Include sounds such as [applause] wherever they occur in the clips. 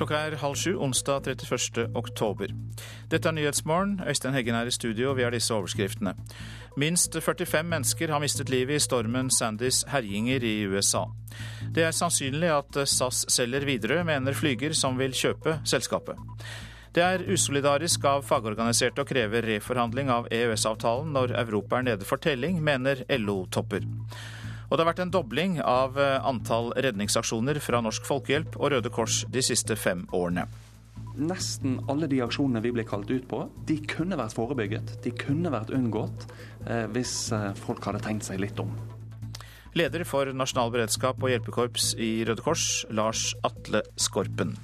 Klokka er halv sju onsdag 31. oktober. Dette er Nyhetsmorgen. Øystein Heggen er i studio, og vi har disse overskriftene. Minst 45 mennesker har mistet livet i stormen Sandys herjinger i USA. Det er sannsynlig at SAS selger Widerøe, mener flyger som vil kjøpe selskapet. Det er usolidarisk av fagorganiserte å kreve reforhandling av EØS-avtalen når Europa er nede for telling, mener LO-topper. Og det har vært en dobling av eh, antall redningsaksjoner fra Norsk Folkehjelp og Røde Kors de siste fem årene. Nesten alle de aksjonene vi ble kalt ut på, de kunne vært forebygget. De kunne vært unngått eh, hvis eh, folk hadde tenkt seg litt om. Leder for Nasjonal beredskap og hjelpekorps i Røde Kors, Lars Atle Skorpen.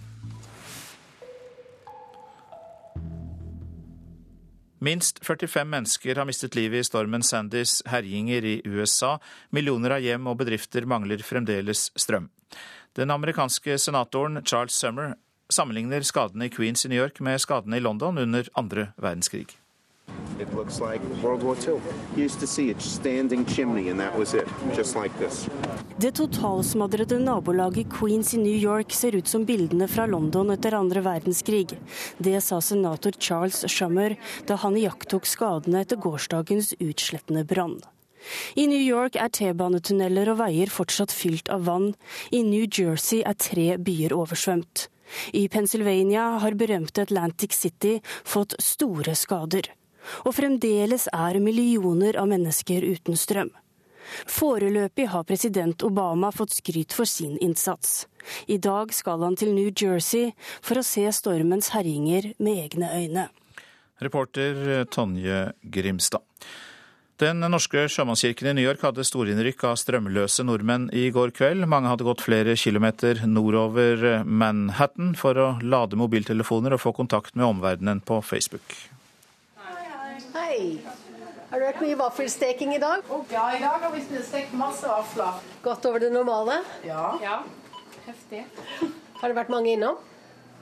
Minst 45 mennesker har mistet livet i stormen Sandys herjinger i USA. Millioner av hjem og bedrifter mangler fremdeles strøm. Den amerikanske senatoren Charles Summer sammenligner skadene i Queens i New York med skadene i London under andre verdenskrig. It looks like World War II. You used to see a standing chimney, and that was it, just like this. Det totalsmadrede nabolaget Queens i New York ser ut som bildene fra London etter andre verdenskrig. Det sa senator Charles Shummer da han iakttok skadene etter gårsdagens utslettende brann. I New York er T-banetunneler og veier fortsatt fylt av vann. I New Jersey er tre byer oversvømt. I Pennsylvania har berømte Atlantic City fått store skader. Og fremdeles er millioner av mennesker uten strøm. Foreløpig har president Obama fått skryt for sin innsats. I dag skal han til New Jersey for å se stormens herjinger med egne øyne. Reporter Tonje Grimstad. Den norske sjømannskirken i New York hadde storinnrykk av strømløse nordmenn i går kveld. Mange hadde gått flere kilometer nordover Manhattan for å lade mobiltelefoner og få kontakt med omverdenen på Facebook. Hei. Har du vært mye vaffelsteking i dag? Ja, i dag har vi stekt masse vafler. Godt over det normale? Ja. ja. Heftig. Har det vært mange innom?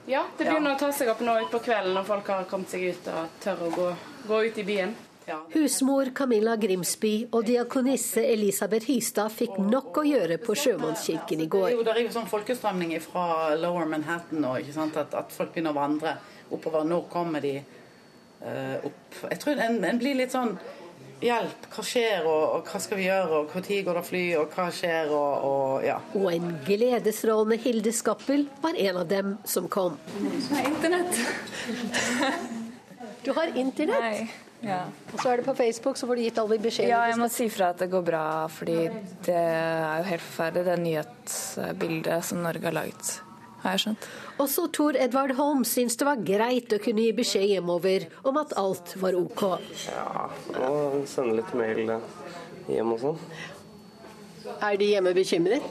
Ja, det begynner ja. å ta seg opp nå utpå kvelden når folk har kommet seg ut og tør å gå, gå ut i byen. Ja. Husmor Camilla Grimsby og diakonisse Elisabeth Hystad fikk nok å gjøre på Sjømannskirken i går. Jo, det er jo sånn folkestrømning fra Lower Manhattan nå, at, at, folk begynner å vandre oppover. Nå kommer de opp? Jeg tror en, en blir litt sånn Hjelp, hva skjer, og, og hva skal vi gjøre, og når går det fly, og hva skjer, og, og ja. Og en gledesstrålende Hilde Skappel var en av dem som kom. Jeg har internett. du har internett? Nei. Ja. Og så er det på Facebook, så får du gitt alle beskjeder? Ja, jeg må si fra at det går bra, fordi det er jo helt forferdelig, det nyhetsbildet som Norge har laget. Har jeg skjønt. Også Tor Edvard Holm syns det var greit å kunne gi beskjed hjemover om at alt var OK. Ja, og sende litt mail hjem og sånn. Er de hjemme bekymret?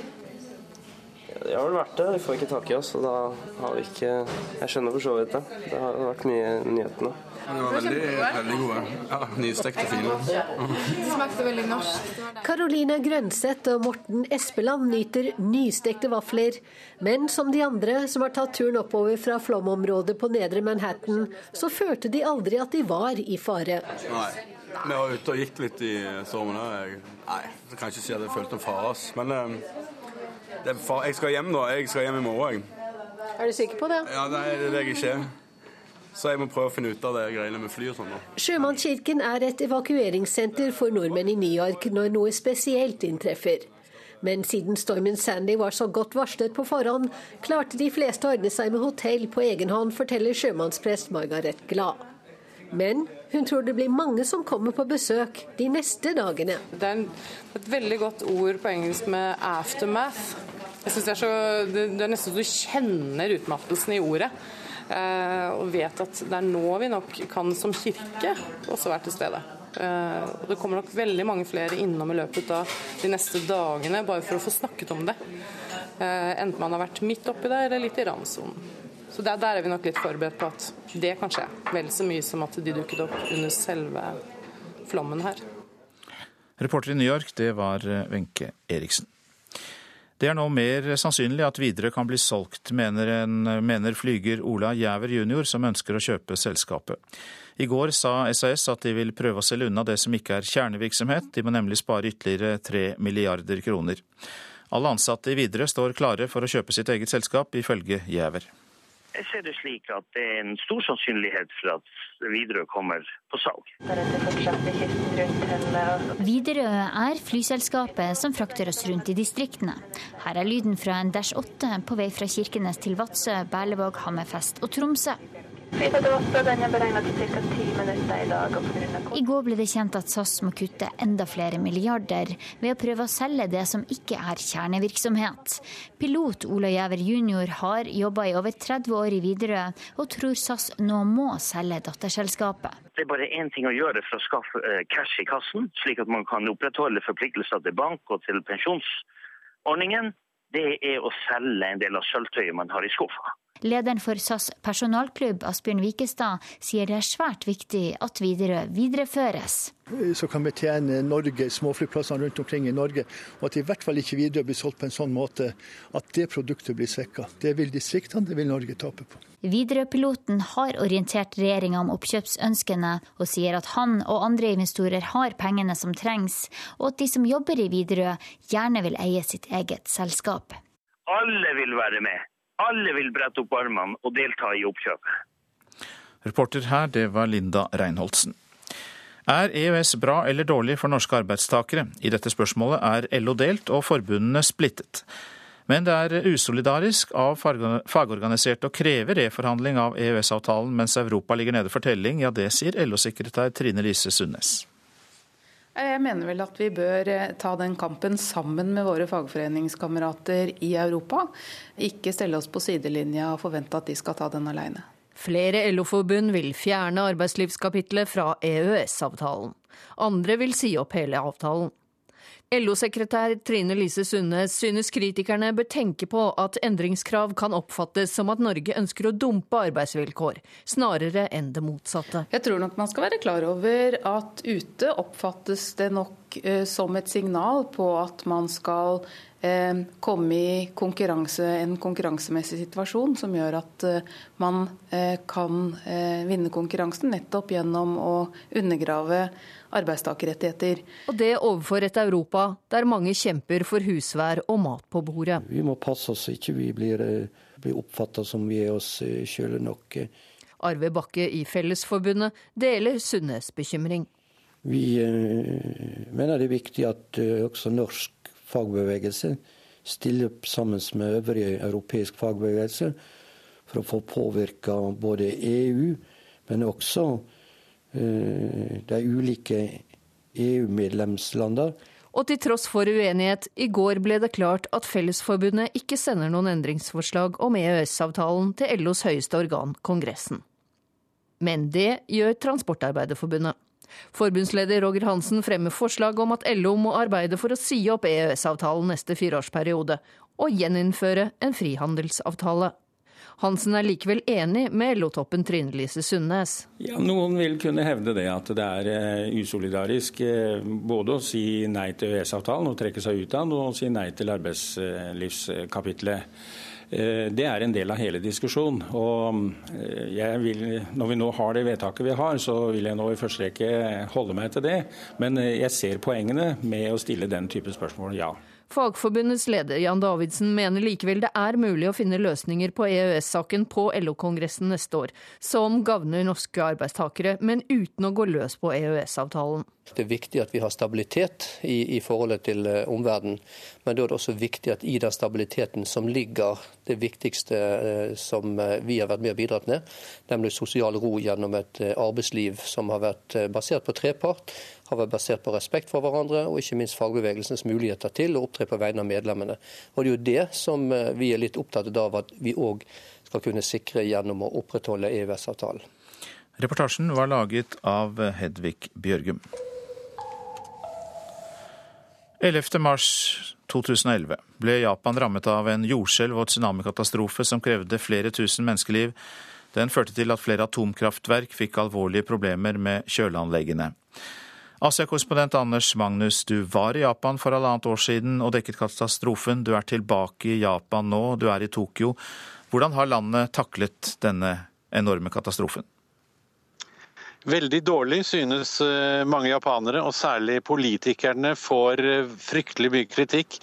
Det har vel vært det. Vi får ikke tak i oss, og da har vi ikke Jeg skjønner for så vidt det. Det har vært mye i nyhetene. De var veldig, veldig gode. Ja, Nystekte, fine. Smakte veldig norsk. Karolina Grønseth og Morten Espeland nyter nystekte vafler. Men som de andre som har tatt turen oppover fra flomområdet på nedre Manhattan, så følte de aldri at de var i fare. Nei. Vi var ute og gikk litt i stormen. Nei, jeg kan ikke si at jeg følte en fare. Men um, jeg skal hjem nå. Jeg skal hjem i morgen. Er du sikker på det? Ja, nei, det er jeg ikke. Så jeg må prøve å finne ut av det greiene med fly og sånn. Sjømannskirken er et evakueringssenter for nordmenn i New York når noe spesielt inntreffer. Men siden stormen Sandy var så godt varslet på forhånd, klarte de fleste å ordne seg med hotell på egen hånd, forteller sjømannsprest Margaret Glad. Men hun tror det blir mange som kommer på besøk de neste dagene. Det er et veldig godt ord på engelsk med 'aftermath'. Jeg synes det, er så, det, er nesten så du kjenner utmattelsen i ordet. Eh, og vet at det er nå vi nok kan som kirke også være til stede. Eh, og det kommer nok veldig mange flere innom i løpet av de neste dagene bare for å få snakket om det. Eh, enten man har vært midt oppi det eller litt i randsonen. Så der, der, er vi nok litt forberedt på at det kan skje. Vel så mye som at de dukket opp under selve flommen her. Reporter i New York, det var Wenche Eriksen. Det er nå mer sannsynlig at Widerøe kan bli solgt, mener, en, mener flyger Ola Jæver jr., som ønsker å kjøpe selskapet. I går sa SAS at de vil prøve å selge unna det som ikke er kjernevirksomhet, de må nemlig spare ytterligere tre milliarder kroner. Alle ansatte i Widerøe står klare for å kjøpe sitt eget selskap, ifølge Jæver. Jeg ser det slik at det er en stor sannsynlighet for at Widerøe kommer på salg. Widerøe er flyselskapet som frakter oss rundt i distriktene. Her er lyden fra en Dash 8 på vei fra Kirkenes til Vadsø, Berlevåg, Hammerfest og Tromsø. I går ble det kjent at SAS må kutte enda flere milliarder ved å prøve å selge det som ikke er kjernevirksomhet. Pilot Ola Gjæver jr. har jobba i over 30 år i Widerøe, og tror SAS nå må selge datterselskapet. Det er bare én ting å gjøre for å skaffe eh, cash i kassen, slik at man kan opprettholde forpliktelser til bank og til pensjonsordningen. Det er å selge en del av sølvtøyet man har i skuffa. Lederen for SAS personalklubb, Asbjørn Vikestad, sier det er svært viktig at Widerøe videreføres. Så kan betjene Norge, småflyplassene rundt omkring i Norge, og at i hvert fall ikke Widerøe blir solgt på en sånn måte at det produktet blir svekka. Det vil distriktene, det vil Norge tape på. Widerøe-piloten har orientert regjeringa om oppkjøpsønskene, og sier at han og andre investorer har pengene som trengs, og at de som jobber i Widerøe gjerne vil eie sitt eget selskap. Alle vil være med. Alle vil brette opp armene og delta i oppkjøpet. Reporter her, det var Linda Reinholdsen. Er EØS bra eller dårlig for norske arbeidstakere? I dette spørsmålet er LO delt og forbundene splittet. Men det er usolidarisk av fagorganiserte å kreve reforhandling av EØS-avtalen mens Europa ligger nede for telling. Ja, det sier LO-sekretær Trine Lise Sundnes. Jeg mener vel at vi bør eh, ta den kampen sammen med våre fagforeningskamerater i Europa. Ikke stelle oss på sidelinja og forvente at de skal ta den alene. Flere LO-forbund vil fjerne arbeidslivskapitlet fra EØS-avtalen. Andre vil si opp hele avtalen. LO-sekretær Trine Lise Sundnes synes kritikerne bør tenke på at endringskrav kan oppfattes som at Norge ønsker å dumpe arbeidsvilkår, snarere enn det motsatte. Jeg tror nok man skal være klar over at ute oppfattes det nok eh, som et signal på at man skal eh, komme i konkurranse, en konkurransemessig situasjon som gjør at eh, man eh, kan eh, vinne konkurransen nettopp gjennom å undergrave arbeidstakerrettigheter. Og det overfor et Europa der mange kjemper for husvær og mat på bordet. Vi må passe oss så ikke vi blir, blir oppfatta som vi er oss sjøle nok. Arve Bakke i Fellesforbundet deler Sunnes bekymring. Vi eh, mener det er viktig at også norsk fagbevegelse stiller opp sammen med øvrig europeisk fagbevegelse for å få påvirka både EU, men også Eh, de ulike EU-medlemslandene. Og til tross for uenighet, i går ble det klart at Fellesforbundet ikke sender noen endringsforslag om EØS-avtalen til LOs høyeste organ, Kongressen. Men det gjør Transportarbeiderforbundet. Forbundsleder Roger Hansen fremmer forslag om at LO må arbeide for å si opp EØS-avtalen neste fireårsperiode, og gjeninnføre en frihandelsavtale. Hansen er likevel enig med LO-toppen Trine Lise Sundnes. Ja, noen vil kunne hevde det at det er uh, usolidarisk uh, både å si nei til EØS-avtalen og trekke seg ut av den, og å si nei til arbeidslivskapitlet. Uh, det er en del av hele diskusjonen. Og vil, når vi nå har det vedtaket vi har, så vil jeg nå i første rekke holde meg til det. Men jeg ser poengene med å stille den type spørsmål, ja. Fagforbundets leder Jan Davidsen mener likevel det er mulig å finne løsninger på EØS-saken på LO-kongressen neste år, som gagner norske arbeidstakere, men uten å gå løs på EØS-avtalen. Det er viktig at vi har stabilitet i, i forholdet til omverdenen. Men da er det også viktig at i den stabiliteten som ligger det viktigste uh, som uh, vi har vært med og bidratt med, nemlig sosial ro gjennom et arbeidsliv som har vært basert på trepart, har vært basert på respekt for hverandre, og ikke minst fagbevegelsens muligheter til å opptre på vegne av medlemmene. Og Det er jo det som vi er litt opptatt av at vi òg skal kunne sikre gjennom å opprettholde EØS-avtalen. Reportasjen var laget av Hedvig Bjørgum. 11. mars 2011 ble Japan rammet av en jordskjelv og tsunamikatastrofe som krevde flere tusen menneskeliv. Den førte til at flere atomkraftverk fikk alvorlige problemer med kjøleanleggene. Asia-korrespondent Anders Magnus, du var i Japan for halvannet år siden og dekket katastrofen. Du er tilbake i Japan nå, du er i Tokyo. Hvordan har landet taklet denne enorme katastrofen? Veldig dårlig, synes eh, mange japanere, og særlig politikerne får eh, fryktelig mye kritikk.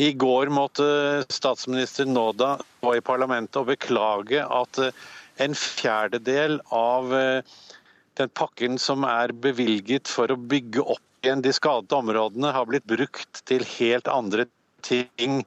I går måtte statsminister Noda gå i parlamentet og beklage at eh, en fjerdedel av eh, den pakken som er bevilget for å bygge opp igjen de skadede områdene, har blitt brukt til helt andre ting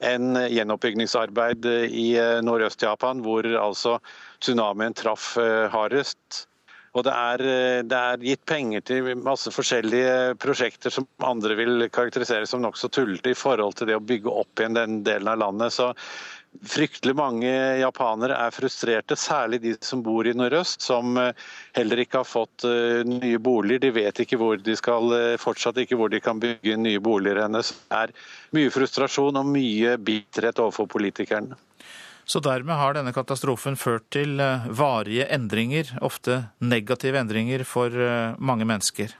enn gjenoppbyggingsarbeid i Nordøst-Japan, hvor altså tsunamien traff hardest. Og det er, det er, gitt penger til masse forskjellige prosjekter som andre vil karakterisere som nokså tullete i forhold til det å bygge opp igjen den delen av landet. Så Fryktelig mange japanere er frustrerte, særlig de som bor i nordøst, som eh, heller ikke har fått eh, nye boliger. De vet ikke hvor de skal, eh, fortsatt ikke hvor de kan bygge nye boliger hennes. Det er mye frustrasjon og mye bitterhet overfor politikerne. Så dermed har denne katastrofen ført til varige endringer, ofte negative endringer for mange mennesker?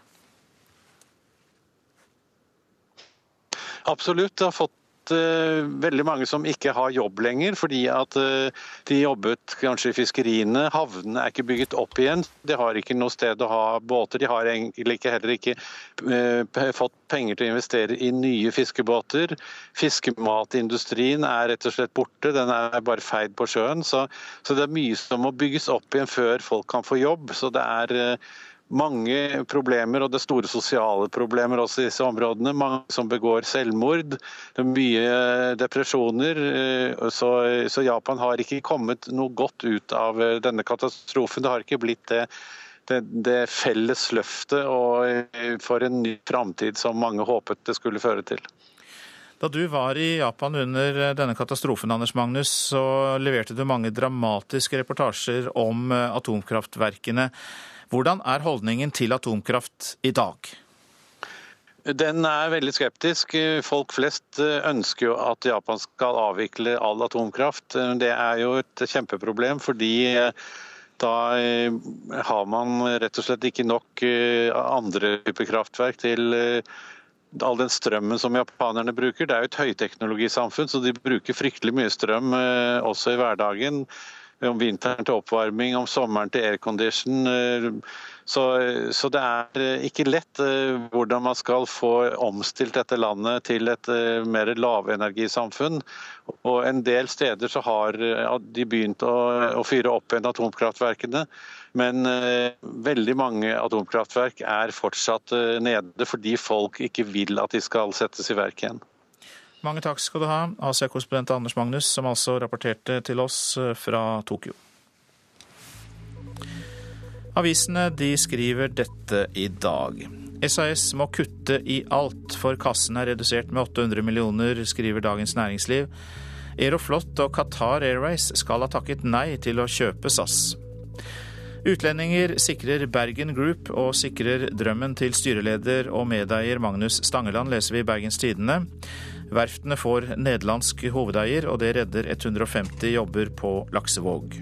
Absolutt. Det har fått uh, veldig mange som ikke har jobb lenger, fordi at uh, de jobbet kanskje i fiskeriene. Havnene er ikke bygget opp igjen. De har ikke noe sted å ha båter. De har egentlig heller ikke uh, fått penger til å investere i nye fiskebåter. Fiskematindustrien er rett og slett borte, den er bare feid på sjøen. Så, så det er mye som må bygges opp igjen før folk kan få jobb. Så det er mange problemer, og det store sosiale problemer også i disse områdene. Mange som begår selvmord. Det er mye depresjoner. Eh, så, så, Japan har ikke kommet noe godt ut av eh, denne katastrofen. Det har ikke blitt det, det, det felles løftet eh, for en ny framtid som mange håpet det skulle føre til. Da du var i Japan under denne katastrofen, Anders Magnus, så leverte du mange dramatiske reportasjer om atomkraftverkene. Hvordan er holdningen til atomkraft i dag? Den er veldig skeptisk. Folk flest eh, ønsker jo at Japan skal avvikle all atomkraft. Det er jo et kjempeproblem, fordi eh, da eh, har man rett og slett ikke nok andre typer kraftverk til all den strømmen som japanerne bruker. Det er jo et høyteknologisamfunn, så de bruker fryktelig mye strøm også i hverdagen om vinteren til oppvarming, om sommeren til aircondition. Eh, så, så, det er eh, ikke lett eh, hvordan man skal få omstilt dette landet til et mer lavenergisamfunn. Og En del steder så har de begynt å, å fyre opp igjen atomkraftverkene. Men veldig mange atomkraftverk er fortsatt nede fordi folk ikke vil at de skal settes i verk igjen. Mange takk skal du ha, Asia-korrespondent Anders Magnus, som altså rapporterte til oss eh, fra Tokyo. Avisene de skriver dette i dag. SAS må kutte i alt, for kassen er redusert med 800 millioner, skriver Dagens Næringsliv. Aeroflot og Qatar Airways skal ha takket nei til å kjøpe SAS. Utlendinger sikrer Bergen Group og sikrer drømmen til styreleder og medeier Magnus Stangeland, leser vi i Bergens Tidende. Verftene får nederlandsk hovedeier, og det redder 150 jobber på Laksevåg.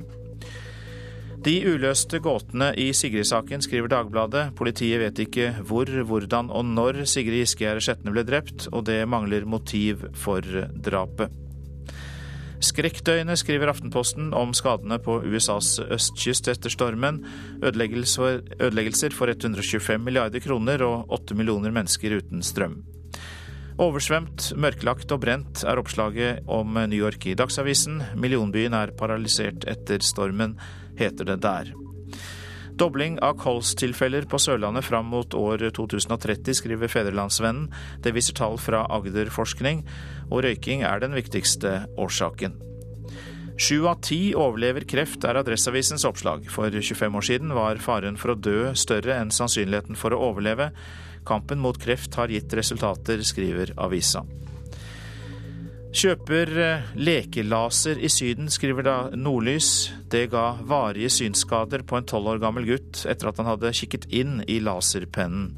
De uløste gåtene i Sigrid-saken, skriver Dagbladet. Politiet vet ikke hvor, hvordan og når Sigrid Giskegjerde Skjetne ble drept, og det mangler motiv for drapet. Skrekkdøgnet, skriver Aftenposten om skadene på USAs østkyst etter stormen. Ødeleggelser for 125 milliarder kroner og 8 millioner mennesker uten strøm. Oversvømt, mørklagt og brent er oppslaget om New York i Dagsavisen. Millionbyen er paralysert etter stormen, heter det der. Dobling av kolstilfeller på Sørlandet fram mot år 2030, skriver Fedrelandsvennen. Det viser tall fra Agderforskning, og røyking er den viktigste årsaken. Sju av ti overlever kreft, er Adresseavisens oppslag. For 25 år siden var faren for å dø større enn sannsynligheten for å overleve. Kampen mot kreft har gitt resultater, skriver avisa. Kjøper eh, lekelaser i Syden, skriver da Nordlys. Det ga varige synsskader på en tolv år gammel gutt etter at han hadde kikket inn i laserpennen.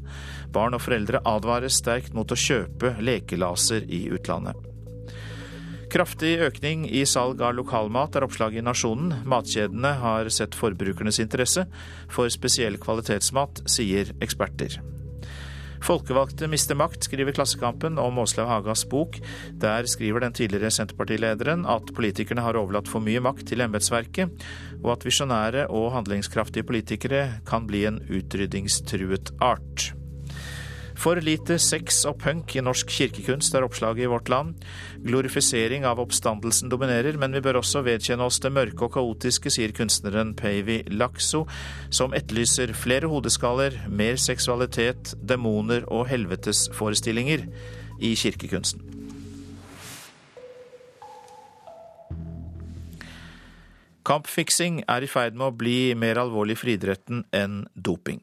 Barn og foreldre advares sterkt mot å kjøpe lekelaser i utlandet. Kraftig økning i salg av lokalmat er oppslaget i Nasjonen. Matkjedene har sett forbrukernes interesse for spesiell kvalitetsmat, sier eksperter. Folkevalgte mister makt, skriver Klassekampen om Åslaug Hagas bok. Der skriver den tidligere Senterpartilederen at politikerne har overlatt for mye makt til embetsverket, og at visjonære og handlingskraftige politikere kan bli en utryddingstruet art. For lite sex og punk i norsk kirkekunst er oppslaget i Vårt Land. Glorifisering av oppstandelsen dominerer, men vi bør også vedkjenne oss det mørke og kaotiske, sier kunstneren Peivi Lakso, som etterlyser flere hodeskaller, mer seksualitet, demoner og helvetesforestillinger i kirkekunsten. Kampfiksing er i ferd med å bli mer alvorlig for idretten enn doping.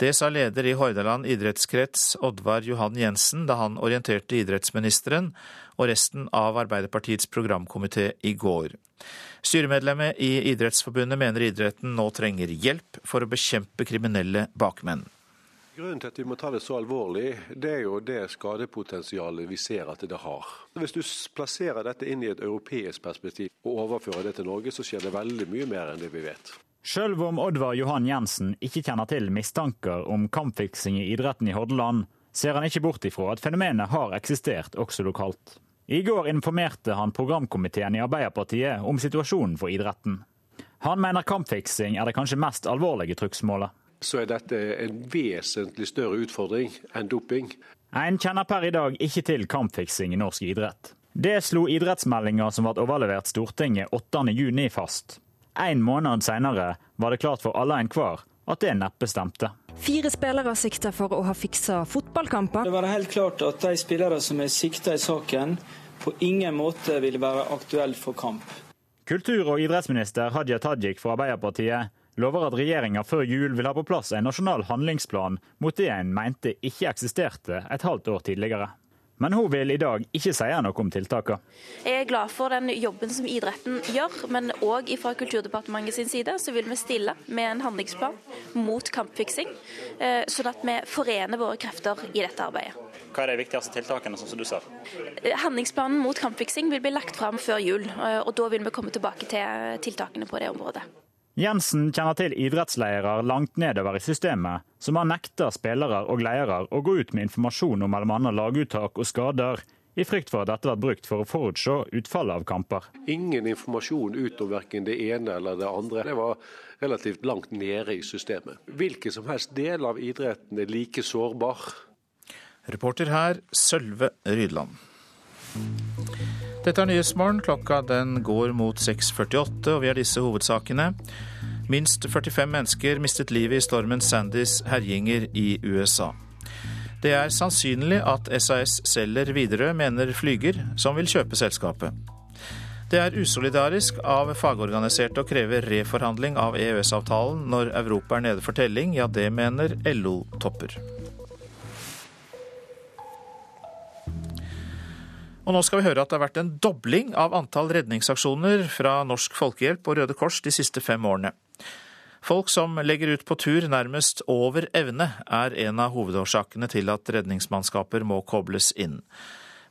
Det sa leder i Hordaland idrettskrets Oddvar Johan Jensen da han orienterte idrettsministeren og resten av Arbeiderpartiets programkomité i går. Styremedlemmet i Idrettsforbundet mener idretten nå trenger hjelp for å bekjempe kriminelle bakmenn. Grunnen til at vi må ta det så alvorlig, det er jo det skadepotensialet vi ser at det har. Hvis du plasserer dette inn i et europeisk perspektiv og overfører det til Norge, så skjer det veldig mye mer enn det vi vet. Selv om Oddvar Johan Jensen ikke kjenner til mistanker om kampfiksing i idretten i Hordaland, ser han ikke bort ifra at fenomenet har eksistert også lokalt. I går informerte han programkomiteen i Arbeiderpartiet om situasjonen for idretten. Han mener kampfiksing er det kanskje mest alvorlige trugsmålet så er dette en vesentlig større utfordring enn doping. En kjenner per i dag ikke til kampfiksing i norsk idrett. Det slo idrettsmeldinga som ble overlevert Stortinget 8.6 fast. En måned senere var det klart for alle og enhver at det neppe stemte. Fire spillere sikta for å ha fiksa fotballkamper. Det var helt klart at de spillere som er sikta i saken, på ingen måte ville være aktuelle for kamp. Kultur- og idrettsminister Hadia Tajik fra Arbeiderpartiet lover at regjeringa før jul vil ha på plass en nasjonal handlingsplan mot det en mente ikke eksisterte et halvt år tidligere. Men hun vil i dag ikke si noe om tiltakene. Jeg er glad for den jobben som idretten gjør, men òg fra Kulturdepartementet sin side så vil vi stille med en handlingsplan mot kampfiksing, eh, sånn at vi forener våre krefter i dette arbeidet. Hva er de viktigste tiltakene, sånn som du ser? Eh, handlingsplanen mot kampfiksing vil bli lagt fram før jul, eh, og da vil vi komme tilbake til tiltakene på det området. Jensen kjenner til idrettsledere langt nedover i systemet, som har nekta spillere og ledere å gå ut med informasjon om bl.a. laguttak og skader, i frykt for at dette vært brukt for å forutse utfallet av kamper. Ingen informasjon ut om verken det ene eller det andre. Det var relativt langt nede i systemet. Hvilken som helst del av idretten er like sårbar. Reporter her, Sølve Rydland. Dette er Nyhetsmorgen. Klokka den går mot 6.48, og vi har disse hovedsakene. Minst 45 mennesker mistet livet i stormen Sandys herjinger i USA. Det er sannsynlig at SAS selger Widerøe, mener Flyger, som vil kjøpe selskapet. Det er usolidarisk av fagorganiserte å kreve reforhandling av EØS-avtalen når Europa er nede for telling, ja det mener LO-topper. Og nå skal vi høre at det har vært en dobling av antall redningsaksjoner fra Norsk Folkehjelp og Røde Kors de siste fem årene. Folk som legger ut på tur nærmest over evne, er en av hovedårsakene til at redningsmannskaper må kobles inn.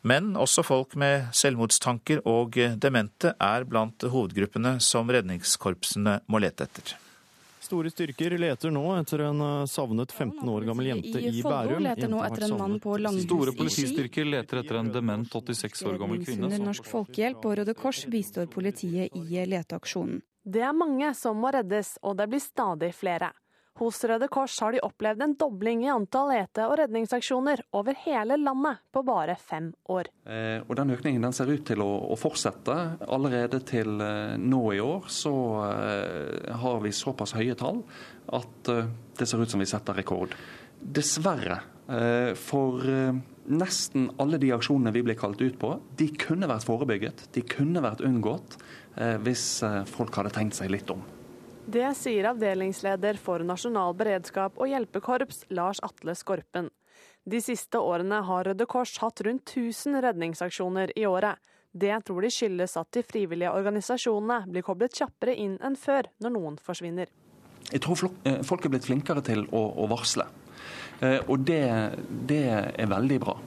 Men også folk med selvmordstanker og demente er blant hovedgruppene som redningskorpsene må lete etter. Store styrker leter nå etter en eh, savnet 15 år gammel jente i Bærum. leter nå etter en mann på Langhus Store politistyrker leter etter en dement 86 år gammel kvinne. Under Norsk Folkehjelp og Røde Kors bistår politiet i leteaksjonen. Det er mange som må reddes, og det blir stadig flere. Hos Røde Kors har de opplevd en dobling i antall lete- og redningsaksjoner over hele landet på bare fem år. Eh, og Den økningen den ser ut til å, fortsette. Allerede til eh, nå i år så eh, har vi såpass høye tall at det ser ut som vi setter rekord. Dessverre. For nesten alle de aksjonene vi ble kalt ut på, de kunne vært forebygget. De kunne vært unngått hvis folk hadde tenkt seg litt om. Det sier avdelingsleder for Nasjonal beredskap og hjelpekorps, Lars Atle Skorpen. De siste årene har Røde Kors hatt rundt 1000 redningsaksjoner i året. Det tror de skyldes at de frivillige organisasjonene blir koblet kjappere inn enn før når noen forsvinner. Jeg tror eh, folk er blitt flinkere til å, varsle, eh, og det, det er veldig bra.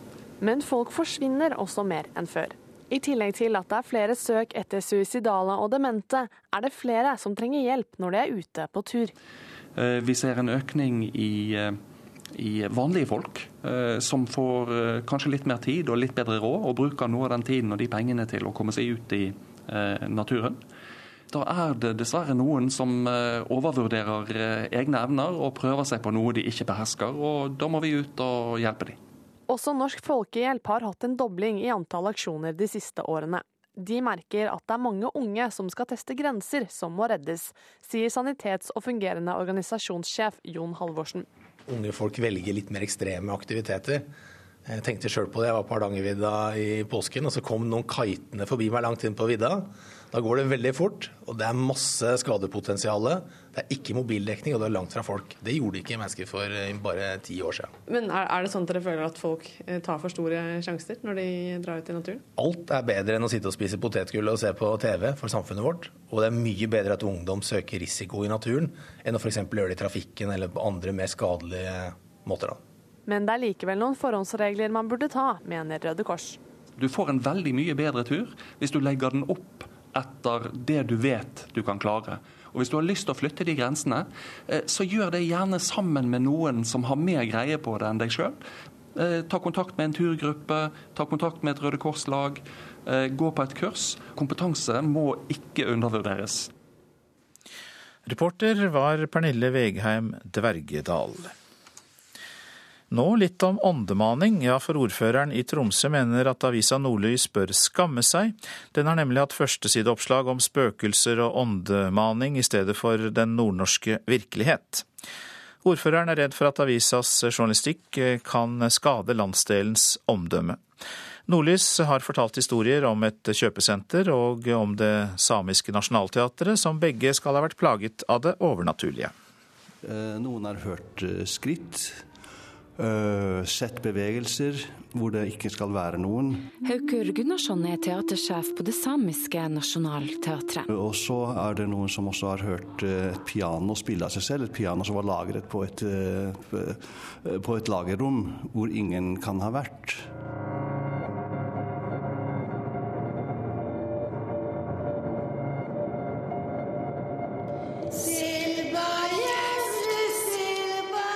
Men folk forsvinner også mer enn før. I tillegg til at det er flere søk etter suicidale og demente, er det flere som trenger hjelp når de er ute på tur. Eh, vi ser en økning i, eh, i vanlige folk, eh, som får kanskje litt mer tid og litt bedre råd, og bruker noe av den tiden og de pengene til å komme seg ut i naturen. da er det dessverre noen som overvurderer egne evner og prøver seg på noe de ikke behersker. og Da må vi ut og hjelpe dem. Også Norsk Folkehjelp har hatt en dobling i antall aksjoner de siste årene. De merker at det er mange unge som skal teste grenser som må reddes, sier sanitets- og fungerende organisasjonssjef Jon Halvorsen. Unge folk velger litt mer ekstreme aktiviteter. Jeg tenkte sjøl på det. Jeg var på Hardangervidda i påsken, og så kom noen kitende forbi meg langt inn på vidda. Da går det veldig fort, og det er masse skadepotensial. Det er ikke mobildekning, og det er langt fra folk. Det gjorde ikke mennesker for eh, bare ti år siden. Men er det sånn at dere føler at folk eh, tar for store sjanser når de drar ut i naturen? Alt er bedre enn å sitte og spise potetgull og se på TV for samfunnet vårt. Og det er mye bedre at ungdom søker risiko i naturen, enn å f.eks. gjøre det i trafikken eller på andre mer skadelige måter. Da. Men det er likevel noen forhåndsregler man burde ta, mener Røde Kors. Du får en veldig mye bedre tur hvis du legger den opp etter det du vet du kan klare. Og Hvis du har lyst til å flytte de grensene, eh, så gjør det gjerne sammen med noen som har mer greie på det enn deg sjøl. Eh, ta kontakt med en turgruppe, ta kontakt med et Røde Kors-lag. Eh, gå på et kurs. Kompetanse må ikke undervurderes. Reporter var Pernille Vegheim Dvergedal. Nå litt om åndemaning. Ja, for ordføreren i Tromsø mener at avisa Nordlys bør skamme seg. Den har nemlig hatt førstesideoppslag om spøkelser og åndemaning i stedet for den nordnorske virkelighet. Ordføreren er redd for at avisas journalistikk kan skade landsdelens omdømme. Nordlys har fortalt historier om et kjøpesenter og om det samiske nasjonalteatret, som begge skal ha vært plaget av det overnaturlige. Eh, noen har hørt eh, skritt Uh, sett bevegelser hvor det ikke skal være noen. Haukur Gunnarsson er teatersjef på det samiske nasjonalteatret. Og så er det noen som også har hørt uh, et piano spille av seg selv. Et piano som var lagret på et, uh, på et lagerrom hvor ingen kan ha vært.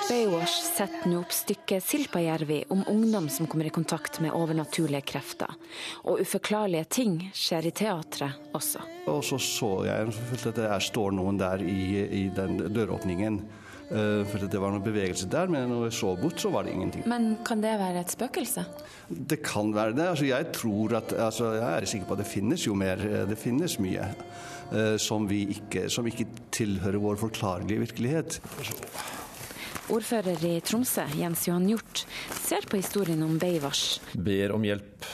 Baywatch setter nå opp stykket Silpajärvi om ungdom som kommer i kontakt med overnaturlige krefter. Og uforklarlige ting skjer i teatret også. Og så så jeg at det står noen der i, i den døråpningen. Uh, for det var noen bevegelse der, men når jeg så bort, så var det ingenting. Men kan det være et spøkelse? Det kan være det. Altså, jeg tror at altså, Jeg er sikker på at det finnes jo mer. Eh, det finnes mye uh, som, ikke, som ikke tilhører vår forklarlige virkelighet. Ordfører i Tromsø, Jens Johan Hjort, ser på historien om Beivars. Ber om hjelp,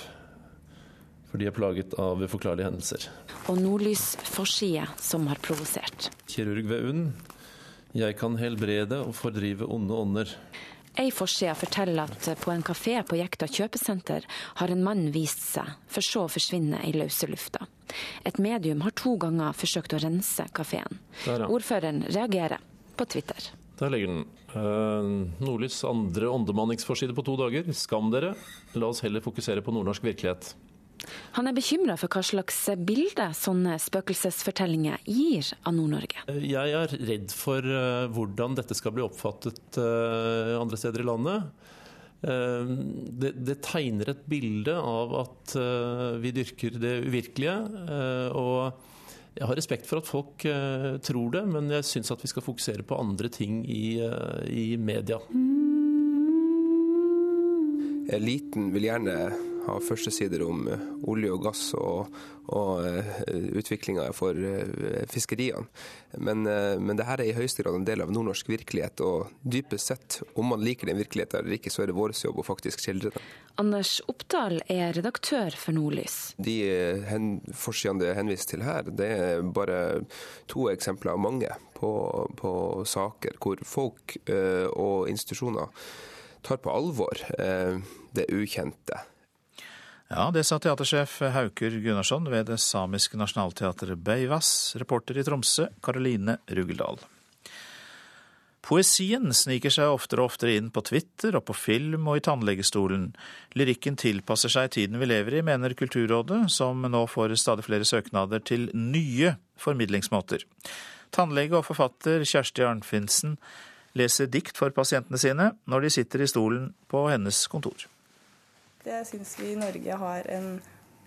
for de er plaget av uforklarlige hendelser. Og Nordlys forside, som har provosert. Kirurg ved UNN. Jeg kan helbrede og fordrive onde ånder. Ei forside forteller at på en kafé på Jekta kjøpesenter har en mann vist seg, for så å forsvinne i løse lufta. Et medium har to ganger forsøkt å rense kafeen. Ordføreren reagerer på Twitter. Der ligger den. Uh, Nordlys andre åndemanningsforside på to dager. Skam dere. La oss heller fokusere på nordnorsk virkelighet. Han er bekymra for hva slags bilde sånne spøkelsesfortellinger gir av Nord-Norge. Eh, jeg er redd for uh, hvordan dette skal bli oppfattet andre steder i landet. Det, det, tegner et bilde av at vi dyrker det uvirkelige. og jeg har respekt for at folk uh, tror det, men jeg syns at vi skal fokusere på andre ting i, uh, i media. Eliten vil gjerne ha førstesider om eh, olje og gass og, og uh, utviklinga for uh, fiskeriene. Men, men dette er i høyeste grad en del av nordnorsk virkelighet, og dypest sett, om man liker den virkeligheten eller ikke, så er det vår jobb å faktisk skildre den. Anders Oppdal er redaktør for Nordlys. De hen, forsidene det er henvist til her, det er bare to eksempler av mange på, på saker hvor folk og institusjoner tar på alvor det ukjente ja, det sa teatersjef Hauker Gunnarsson ved det samiske nasjonalteatret Beivas. Reporter i Tromsø, Karoline Rugeldal. Poesien sniker seg oftere og oftere inn på Twitter og på film og i tannlegestolen. Lyrikken tilpasser seg tiden vi lever i, mener Kulturrådet, som nå får stadig flere søknader til nye formidlingsmåter. Tannlege og forfatter Kjersti Arnfinsen leser dikt for pasientene sine når de sitter i stolen på hennes kontor. Jeg syns vi i Norge har en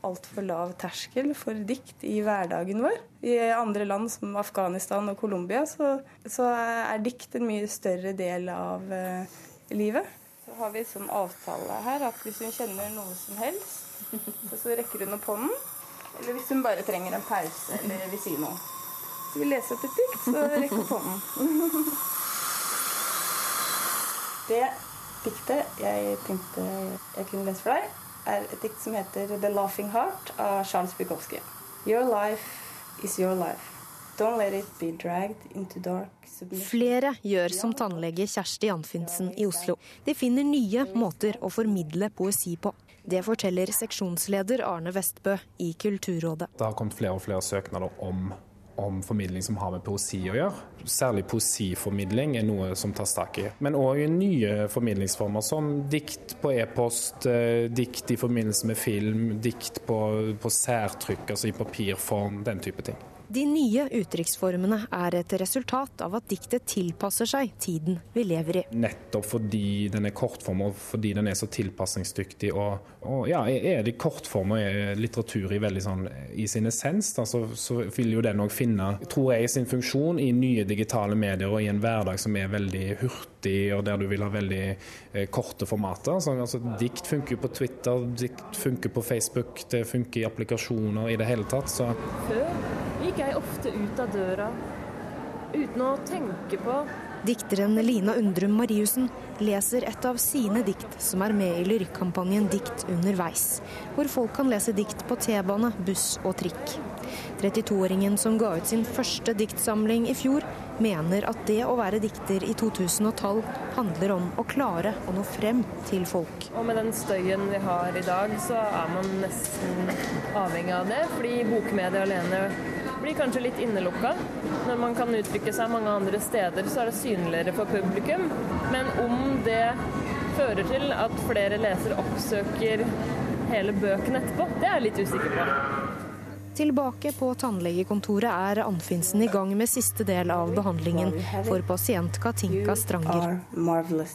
altfor lav terskel for dikt i hverdagen vår. I andre land som Afghanistan og Colombia så, så er dikt en mye større del av eh, livet. Så har vi en sånn avtale her at hvis hun kjenner noe som helst, [laughs] så rekker hun opp hånden. Eller hvis hun bare trenger en pause eller vil si noe. Så vi leser opp et dikt, så rekker hun opp hånden. [laughs] Det diktet jeg tenkte jeg kunne lese for deg, er et dikt som heter 'The Laughing Heart' av Charles Bukowski. Your life is your life. Don't let it be dragged into dark Flere gjør som tannlege Kjersti Anfinsen i Oslo. De finner nye måter å formidle poesi på. Det forteller seksjonsleder Arne Vestbø i Kulturrådet. Det har kommet flere og flere søknader om om formidling som har med poesi å gjøre. Særlig poesiformidling er noe som tas tak i. Men òg nye formidlingsformer som dikt på e-post, eh, dikt i forbindelse med film, dikt på, på særtrykk, altså i papirform, den type ting. De nye uttrykksformene er et resultat av at diktet tilpasser seg tiden vi lever i. Nettopp fordi den er kortform og fordi den er så tilpasningsdyktig. Og, og ja, er det kortform og er litteratur i, veldig sånn, i sin essens, da, så, så, vil jo den òg finne, tror jeg, sin funksjon i nye digitale medier og i en hverdag som er veldig hurtig og der du vil ha veldig eh, korte formater. Så, altså, dikt funker på Twitter, dikt funker på Facebook, det funker i applikasjoner i det hele tatt. Så. Før gikk jeg ofte ut av døra uten å tenke på Dikteren Lina Undrum Mariussen leser et av sine dikt som er med i lyrikkampanjen Dikt underveis, hvor folk kan lese dikt på T-bane, buss og trikk. 32-åringen som ga ut sin første diktsamling i fjor, mener at det å være dikter i 2012 handler om å klare å nå frem til folk. Og med den støyen vi har i dag, så er man nesten avhengig av det, fordi bokmedia alene blir kanskje litt innelukka. Når man kan uttrykke seg mange andre steder, så er det synligere for publikum. Men om det fører til at flere lesere oppsøker hele bøkene etterpå, det er jeg litt usikker på. Tilbake på tannlegekontoret er Anfinsen i gang med siste del av behandlingen for pasient Katinka Stranger Jeg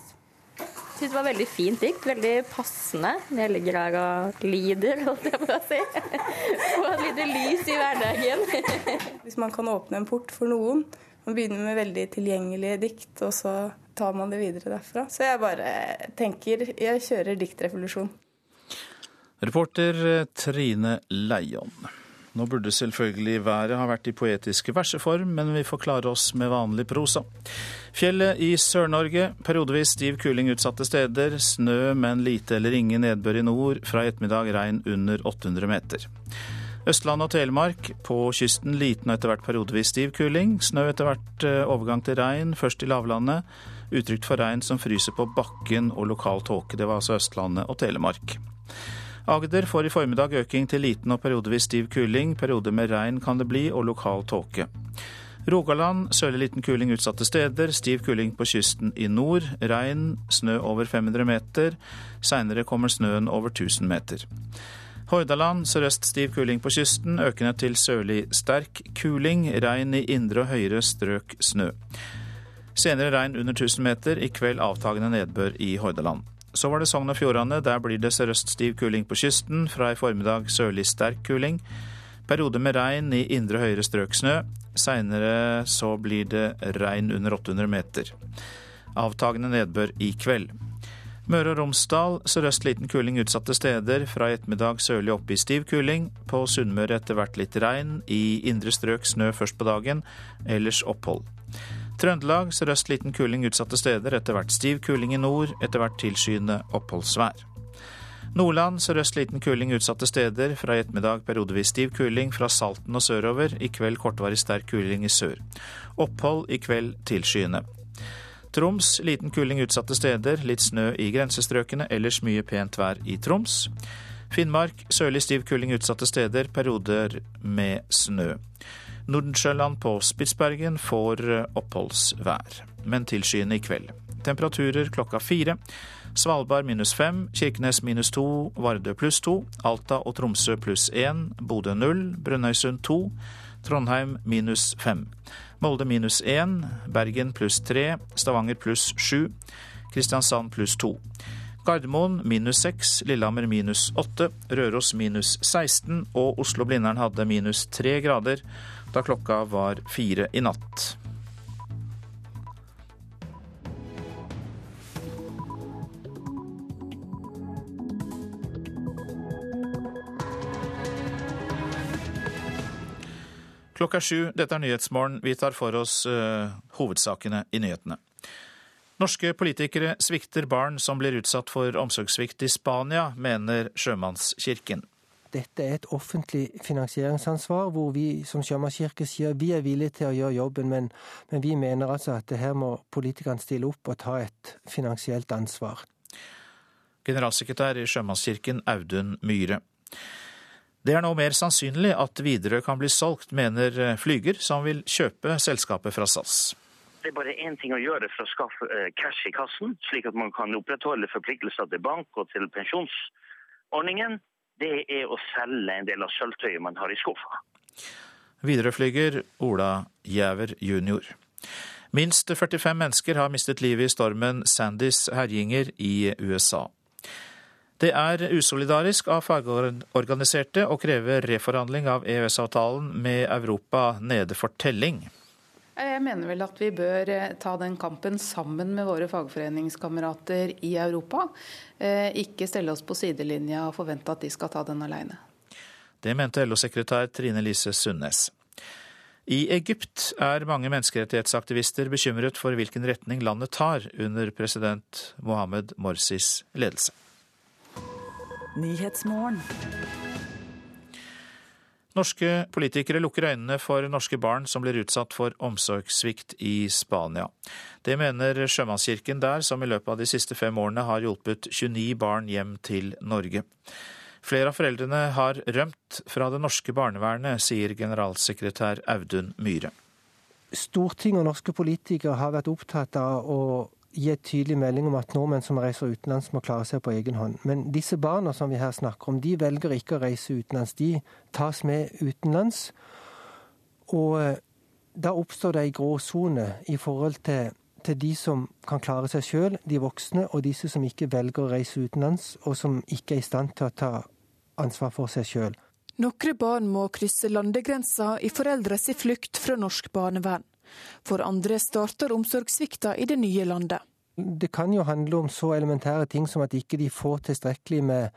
syns det var veldig fint dikt. Veldig passende jeg ligger der og lider, holdt jeg på å si. [laughs] Få et lite lys i hverdagen. [laughs] Hvis man kan åpne en port for noen, man begynner med veldig tilgjengelige dikt, og så tar man det videre derfra. Så jeg bare tenker jeg kjører diktrevolusjon. Reporter Trine Leion. Nå burde selvfølgelig været ha vært i poetiske verseform, men vi får klare oss med vanlig prosa. Fjellet i Sør-Norge. Periodevis stiv kuling utsatte steder. Snø, men lite eller ingen nedbør i nord. Fra i ettermiddag regn under 800 meter. Østland og Telemark. På kysten liten og etter hvert periodevis stiv kuling. Snø etter hvert eh, overgang til regn, først i lavlandet. Utrygt for regn som fryser på bakken og lokal tåke. Det var altså Østlandet og Telemark. Agder får i formiddag øking til liten og periodevis stiv kuling. Perioder med regn kan det bli, og lokal tåke. Rogaland sørlig liten kuling utsatte steder. Stiv kuling på kysten i nord. Regn, snø over 500 meter. Seinere kommer snøen over 1000 meter. Hordaland sørøst stiv kuling på kysten, økende til sørlig sterk kuling. Regn i indre og høyere strøk snø. Senere regn under 1000 meter, i kveld avtagende nedbør i Hordaland. Så var det Sogn og Fjordane. Der blir det sørøst stiv kuling på kysten. Fra i formiddag sørlig sterk kuling. Periode med regn i indre høyere strøk snø. Seinere så blir det regn under 800 meter. Avtagende nedbør i kveld. Møre og Romsdal sørøst liten kuling utsatte steder. Fra i ettermiddag sørlig oppe i stiv kuling. På Sunnmøre etter hvert litt regn. I indre strøk snø først på dagen. Ellers opphold. Trøndelag sørøst liten kuling utsatte steder, etter hvert stiv kuling i nord, etter hvert tilskyende oppholdsvær. Nordland sørøst liten kuling utsatte steder, fra i ettermiddag periodevis stiv kuling fra Salten og sørover, i kveld kortvarig sterk kuling i sør. Opphold i kveld tilskyende. Troms liten kuling utsatte steder, litt snø i grensestrøkene, ellers mye pent vær i Troms. Finnmark sørlig stiv kuling utsatte steder, perioder med snø. Nordensjøland på Spitsbergen får eh, oppholdsvær, men tilskyende i kveld. Temperaturer klokka fire. Svalbard minus fem, Kirkenes minus to, Vardø pluss to, Alta og Tromsø pluss én, Bodø null, Brønnøysund to, Trondheim minus fem. Molde minus én, Bergen pluss tre, Stavanger pluss sju, Kristiansand pluss to. Gardermoen minus 6, Lillehammer minus 8, Røros minus 16 og Oslo-Blindern hadde minus 3 grader da klokka var fire i natt. Klokka er sju, dette er Nyhetsmorgen. Vi tar for oss uh, hovedsakene i nyhetene. Norske politikere svikter barn som blir utsatt for omsorgssvikt i Spania, mener Sjømannskirken. Dette er et offentlig finansieringsansvar, hvor vi som sjømannskirke sier vi er villige til å gjøre jobben, men, men vi mener altså at her må politikerne stille opp og ta et finansielt ansvar. Generalsekretær i Sjømannskirken Audun Myhre. Det er nå mer sannsynlig at Widerøe kan bli solgt, mener Flyger, som vil kjøpe selskapet fra SAS. Det er bare én ting å gjøre for å skaffe eh, cash i kassen, slik at man kan opprettholde forpliktelser til bank og til pensjonsordningen. Det er å selge en del av sølvtøyet man har i skuffa. Widerøe-flyger Ola Gjæver jr. Minst 45 mennesker har mistet livet i stormen Sandys herjinger i USA. Det er usolidarisk av fagorganiserte å kreve reforhandling av EØS-avtalen med Europa nede for telling. Jeg mener vel at vi bør eh, ta den kampen sammen med våre fagforeningskamerater i Europa. Eh, ikke stelle oss på sidelinja og forvente at de skal ta den alene. Det mente LO-sekretær Trine Lise Sundnes. I Egypt er mange menneskerettighetsaktivister bekymret for hvilken retning landet tar under president Mohammed Morsis ledelse. Norske politikere lukker øynene for norske barn som blir utsatt for omsorgssvikt i Spania. Det mener Sjømannskirken der, som i løpet av de siste fem årene har hjulpet 29 barn hjem til Norge. Flere av foreldrene har rømt fra det norske barnevernet, sier generalsekretær Audun Myhre. Stortinget og norske politikere har vært opptatt av å gi et tydelig melding om at nordmenn som reiser utenlands, må klare seg på egen hånd. Men disse barna som vi her snakker om, de velger ikke å reise utenlands. De tas med utenlands. Og eh, da oppstår det ei gråsone i forhold til, til, de som kan klare seg sjøl, de voksne, og disse som ikke velger å reise utenlands, og som ikke er i stand til å ta ansvar for seg sjøl. Noen barn må krysse landegrensa i foreldres flukt fra norsk barnevern. For andre starter omsorgssvikta i det nye landet. Det kan jo handle om så elementære ting som at ikke de får tilstrekkelig med,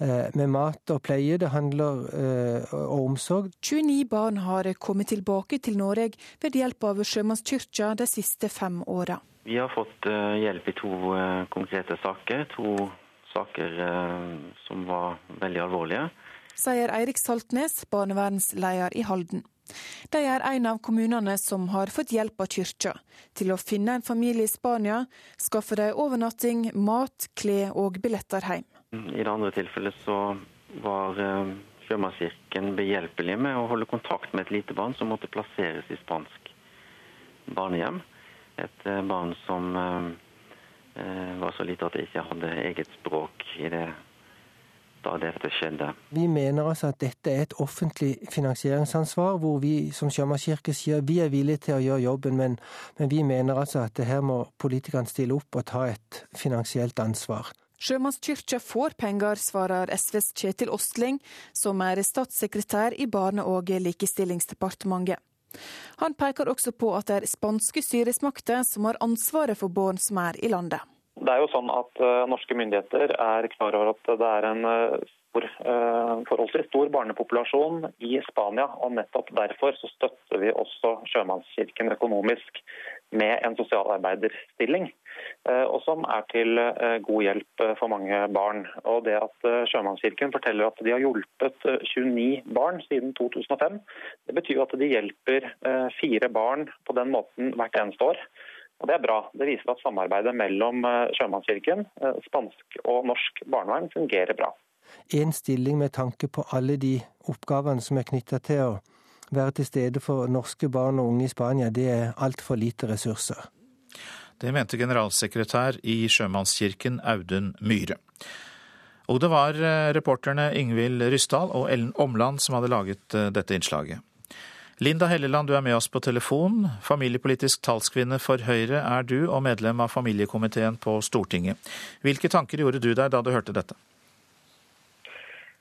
eh, med mat og pleie. Det handler eh, om omsorg. 29 barn har kommet tilbake til Norge ved hjelp av Sjømannskirka de siste fem åra. Vi har fått eh, hjelp i to konkrete saker. To saker som var veldig alvorlige. Sier Eirik Saltnes, barnevernsleder i Halden. De er en av kommunene som har fått hjelp av kyrkja til å finne en familie i Spania, skaffe dem overnatting, mat, klær og billetter hjem. I det andre tilfellet så var eh, Sjømannskirken behjelpelig med å holde kontakt med et lite barn som måtte plasseres i spansk barnehjem. Et eh, barn som eh, var så lite at det ikke hadde eget språk i det da dette skjedde. Vi mener altså at dette er et offentlig finansieringsansvar, hvor vi som Sjømannskirke sier vi er villige til å gjøre jobben, men, men vi mener altså at her må politikerne stille opp og ta et finansielt ansvar. Sjømannskyrkja får penger, svarer SVs Kjetil Ostling, som er statssekretær i Barne- og likestillingsdepartementet. Han peker også på at det er spanske styresmakter som har ansvaret for barn som er i landet. Det er jo sånn at uh, Norske myndigheter er klar over at det er en uh, stor, uh, forholdsvis stor barnepopulasjon i Spania. og Nettopp derfor så støtter vi også Sjømannskirken økonomisk med en sosialarbeiderstilling. Og som er til god hjelp for mange barn. Og det at Sjømannskirken forteller at de har hjulpet 29 barn siden 2005, det betyr at de hjelper fire barn på den måten hvert eneste år. Og Det er bra. Det viser at samarbeidet mellom eh, Sjømannskirken, eh, spansk og norsk barnevern fungerer bra. En stilling med tanke på alle de oppgavene som er knytta til å være til stede for norske barn og unge i Spania, det er altfor lite ressurser. Det mente generalsekretær i Sjømannskirken Audun Myhre. Og det var eh, reporterne Ingvild Ryssdal og Ellen Omland som hadde laget dette innslaget. Linda Helleland, du er med oss på telefon. Familiepolitisk talskvinne for Høyre er du, og medlem av familiekomiteen på Stortinget. Hvilke tanker gjorde du deg da du hørte dette?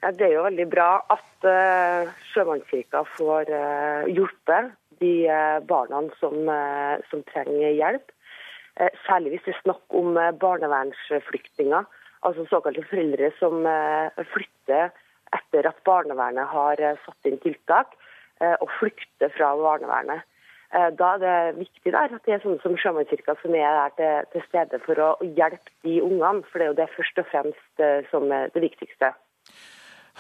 Ja, det er jo veldig bra at uh, Sjømannskirka får uh, hjulpet de uh, barna som, uh, som, trenger hjelp. særlig hvis det er snakk om barnevernsflyktninger, altså såkalte foreldre som flytter etter at barnevernet har satt inn tiltak. Eh, å flykte fra barnevernet. Eh, da er det viktig der at det er sånne som Sjømannskirka som er der til, til, stede for å hjelpe de ungene. For det er jo det først og fremst eh, som er det viktigste.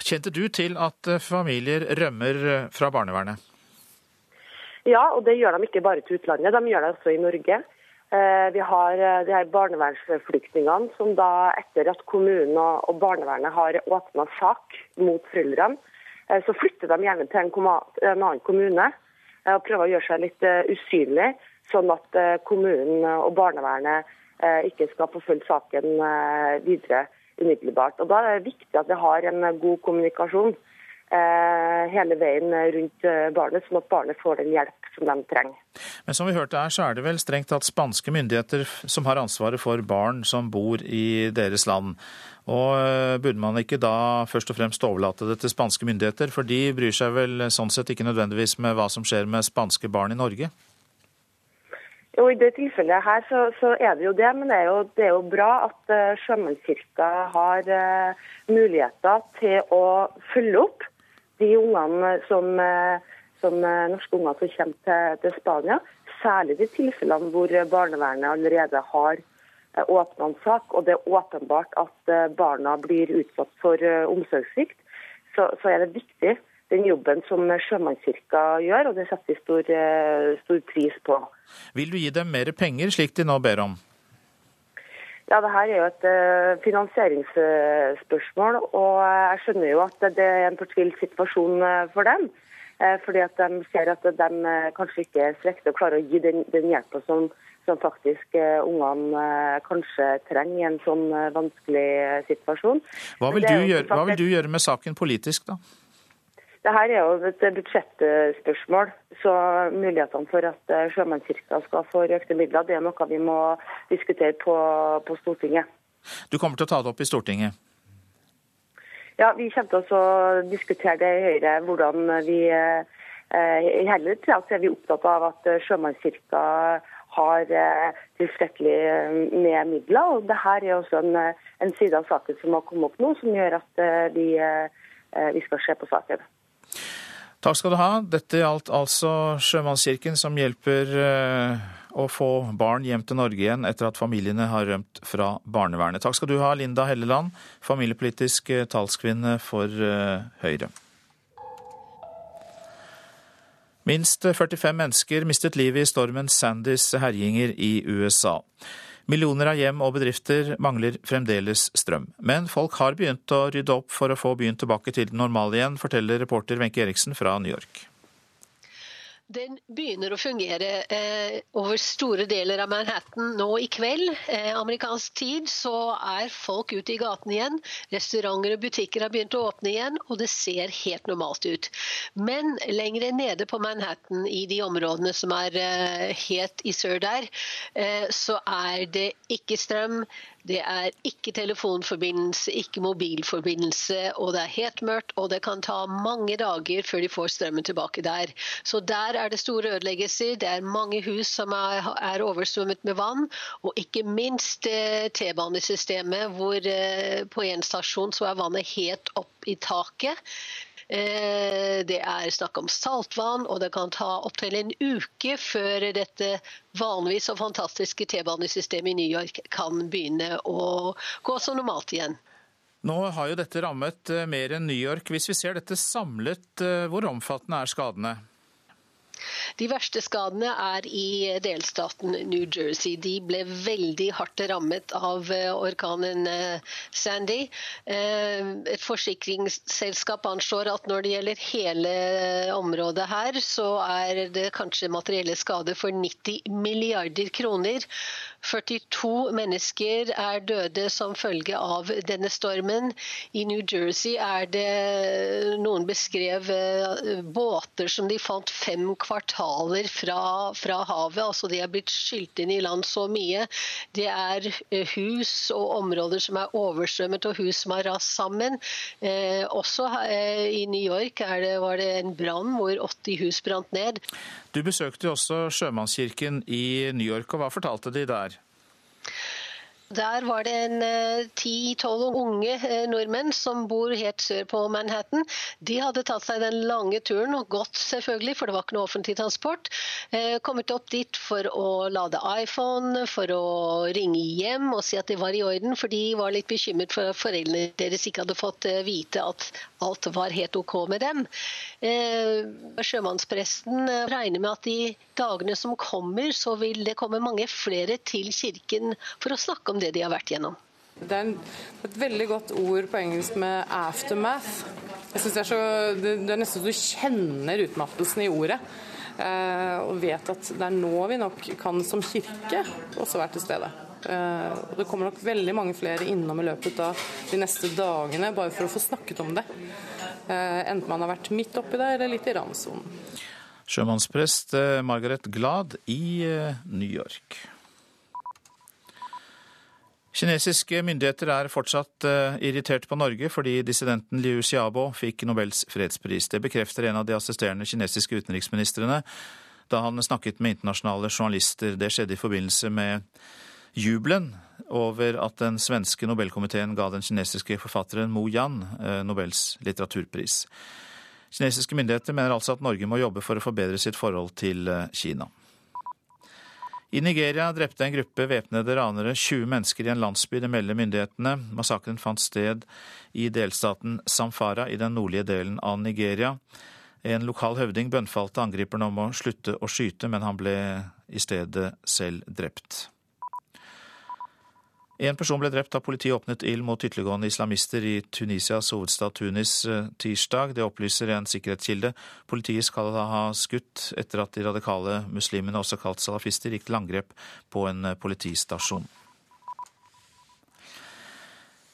Kjente du til at familier rømmer fra barnevernet? Ja, og det gjør de ikke bare til utlandet, de gjør det også i Norge. Vi har de her barnevernsflyktningene som da, etter at kommunen og barnevernet har åpna sak mot foreldrene, så flytter de gjerne til en, annen kommune eh, og prøver å gjøre seg litt eh, usynlig, sånn at kommunen og barnevernet ikke skal forfølge saken videre umiddelbart. Og Da er det viktig at vi har en god kommunikasjon hele veien rundt barnet, sånn at barnet får den hjelp som de trenger. Men som vi hørte her, så er det vel strengt tatt spanske myndigheter som har ansvaret for barn som bor i deres land. Og eh, Burde man ikke da først og fremst overlate det til spanske myndigheter, for de bryr seg vel sånn sett ikke nødvendigvis med hva som skjer med spanske barn i Norge? Jo, I det tilfellet her så, så er det jo det, men det er jo, det er jo bra at uh, Sjømannskirka har uh, muligheter til å følge opp de ungene som, uh, som norske unger som kommer til, til Spania. Særlig de tilfellene hvor barnevernet allerede har Eh, åpna en sak, og det er åpenbart at eh, barna blir utsatt for eh, omsorgssvikt, så, så, er det viktig den jobben som Sjømannskirka gjør, og det setter vi stor, stor, pris på. Vil du gi dem mer penger, slik de nå ber om? Ja, det her er jo et finansieringsspørsmål, og jeg skjønner jo at det er en fortvilt situasjon for dem. Fordi at de ser at de kanskje ikke strekker å klare å gi den, den hjelpa som som faktisk eh, ungene eh, kanskje trenger i en sånn eh, vanskelig situasjon. Hva vil, gjøre, hva vil, du gjøre, med saken politisk, da? Dette er jo et budsjettspørsmål. Så mulighetene for at Sjømannskirka skal få økte midler, det er noe vi må diskutere på, på Stortinget. Du kommer til å ta det opp i Stortinget? Ja, vi kommer til å diskutere det i Høyre. Hvordan vi I hele tida er vi opptatt av at Sjømannskirka har eh, tilstrekkelig eh, med midler. og Dette er også en, eh, en, side av saken som har kommet opp nå, som gjør at vi, vi skal se på saken. Takk skal du ha. Dette gjaldt altså Sjømannskirken, som hjelper å få barn hjem til Norge igjen etter at familiene har rømt fra barnevernet. Takk skal du ha, Linda Helleland, familiepolitisk talskvinne for Høyre. Minst 45 mennesker mistet livet i stormen Sandys herjinger i USA. Millioner av hjem og bedrifter mangler fremdeles strøm. Men folk har begynt å rydde opp for å få byen tilbake til det normale igjen, forteller reporter Wenche Eriksen fra New York. Den begynner å fungere eh, over store deler av Manhattan nå i kveld. Eh, amerikansk tid så er folk ute i gatene igjen. Restauranter og butikker har begynt å åpne igjen, og det ser helt normalt ut. Men lenger nede på Manhattan, i de områdene som er eh, helt sør der, eh, så er det ikke strøm. Det er ikke telefonforbindelse, ikke mobilforbindelse, og det er helt mørkt. Og det kan ta mange dager før de får strømmen tilbake der. Så der er det store ødeleggelser. Det er mange hus som er, er oversvømmet med vann. Og ikke minst eh, T-banesystemet, hvor eh, på en stasjon så er vannet helt opp i taket. Eh, det er snakk om saltvann, og det kan ta opptil en uke før dette vanligvis så fantastiske T-banesystemet i New York kan begynne å gå som normalt igjen. Nå har jo dette rammet eh, mer enn New York. Hvis vi ser dette samlet, eh, hvor omfattende er skadene? De verste skadene er i delstaten New Jersey. De ble veldig hardt rammet av eh, orkanen eh, Sandy. Eh, et forsikringsselskap anslår at når det gjelder hele området her, så er det kanskje materielle skader for 90 milliarder kroner. 42 mennesker er døde som følge av denne stormen. I New Jersey er det noen beskrev båter som de fant fem kvartaler fra, fra havet. altså De er blitt skylt inn i land så mye. Det er eh, hus og områder som er overstrømmet og hus som har rast sammen. Eh, også eh, i New York det, var det en brann hvor 80 hus brant ned. Du besøkte også sjømannskirken i New York, og hva fortalte de der? Der var det en eh, ti-tolv unge eh, nordmenn som bor helt sør på Manhattan. De hadde tatt seg den lange turen, og gått selvfølgelig, for det var ikke noe offentlig transport. Eh, kommet opp dit for å lade iPhone, for å ringe hjem og si at det var i orden, for de var litt bekymret for at foreldrene deres ikke hadde fått vite at alt var helt OK med dem. Sjømannspresten regner med at de dagene som kommer, så vil det komme mange flere til kirken for å snakke om det de har vært gjennom. Det er et veldig godt ord på engelsk med 'aftermath'. Jeg synes det, er så, det, er nesten så du kjenner utmattelsen i ordet. Eh, og vet at det er nå vi nok kan som kirke også være til stede. Eh, og det kommer nok veldig mange flere innom i løpet av de neste dagene bare for å få snakket om det. Eh, enten man har vært midt oppi det eller litt i randsonen. Sjømannsprest Margaret Glad i New York. Kinesiske myndigheter er fortsatt uh, irritert på Norge fordi dissidenten Liu Xiaobo fikk Nobels fredspris. Det bekrefter en av de assisterende kinesiske utenriksministrene da han snakket med internasjonale journalister. Det skjedde i forbindelse med jubelen over at den svenske nobelkomiteen ga den kinesiske forfatteren Mo Yan uh, Nobels litteraturpris. Kinesiske myndigheter mener altså at Norge må jobbe for å forbedre sitt forhold til uh, Kina. I Nigeria drepte en gruppe væpnede ranere 20 mennesker i en landsby, det melder myndighetene. Massakren fant sted i delstaten Samfara i den nordlige delen av Nigeria. En lokal høvding bønnfalte angriperne om å slutte å skyte, men han ble i stedet selv drept. En person ble drept da politiet åpnet ild mot ytterliggående islamister i Tunisias hovedstad Tunis eh, tirsdag. Det opplyser en sikkerhetskilde. Politiet skal ha skutt etter at de radikale muslimene, også kalt salafister, gikk til angrep på en eh, politistasjon.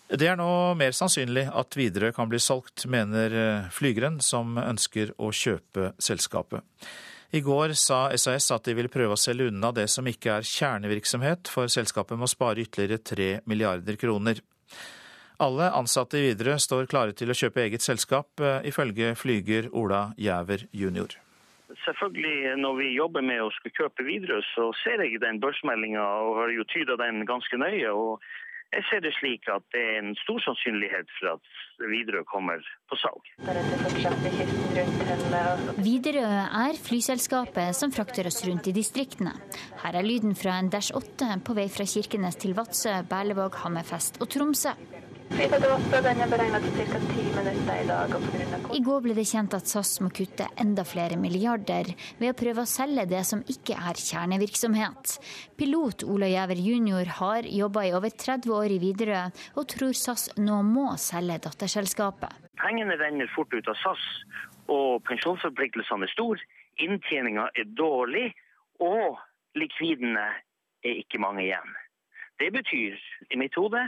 Det er nå mer sannsynlig at Widerøe kan bli solgt, mener eh, flygeren som ønsker å kjøpe selskapet. I går sa SAS at de vil prøve å selge unna det som ikke er kjernevirksomhet, for selskapet må spare ytterligere tre milliarder kroner. Alle ansatte i Widerøe står klare til å kjøpe eget selskap, eh, ifølge flyger Ola Jæver jr. Selvfølgelig, Når vi jobber med å skulle kjøpe Widerøe, så ser jeg den børsmeldinga og har jo tyda den ganske nøye. og jeg ser det slik at det er en stor sannsynlighet for at Widerøe kommer på salg. Widerøe er flyselskapet som frakter oss rundt i distriktene. Her er lyden fra en Dash 8 på vei fra Kirkenes til Vadsø, Berlevåg, Hammerfest og Tromsø. I går ble det kjent at SAS må kutte enda flere milliarder ved å prøve å selge det som ikke er kjernevirksomhet. Pilot Ola Jæver jr. har jobba i over 30 år i Widerøe, og tror SAS nå må selge datterselskapet. Pengene renner fort ut av SAS, og pensjonsforpliktelsene er store. Inntjeninga er dårlig, og likvidene er ikke mange igjen. Det betyr i mitt hode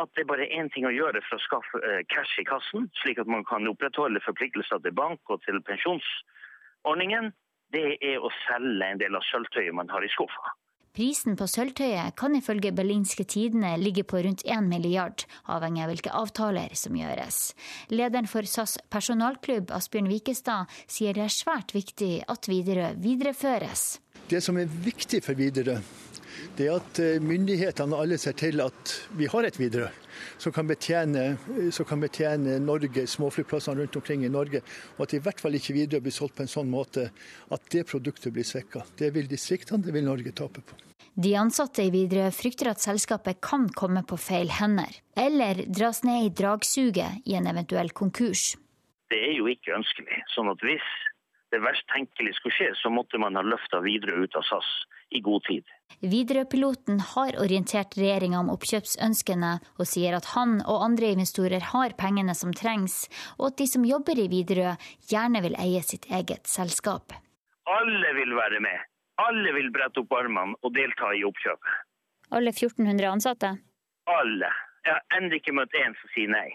at det er bare én ting å gjøre for å skaffe eh, cash i kassen, slik at man kan opprettholde forpliktelser til bank og til pensjonsordningen, det er å selge en del av sølvtøyet man har i skuffa. Prisen på sølvtøyet kan ifølge Berlinske Tidene ligge på rundt 1 milliard, avhengig av hvilke avtaler som gjøres. Lederen for SAS personalklubb, Asbjørn Wikestad, sier det er svært viktig at Widerøe videreføres. Det som er viktig for Widerøe, det er at eh, myndighetene alle ser til at vi har et Widerøe som kan betjene, som kan betjene Norge, småflyplassene rundt omkring i Norge. Og at i hvert fall ikke Widerøe blir solgt på en sånn måte at det produktet blir svekka. Det vil distriktene, det vil Norge tape på. De ansatte i Widerøe frykter at selskapet kan komme på feil hender, eller dras ned i dragsuget i en eventuell konkurs. Det er jo ikke ønskelig. sånn at hvis det verst tenkelig skulle skje, så måtte man ha løfta videre ut av SAS i god tid. Widerøe-piloten har orientert regjeringa om oppkjøpsønskene, og sier at han og andre investorer har pengene som trengs, og at de som jobber i Widerøe gjerne vil eie sitt eget selskap. Alle vil være med. Alle vil brette opp armene og delta i oppkjøpet. Alle 1400 ansatte? Alle. Jeg har ennå ikke møtt én som sier nei.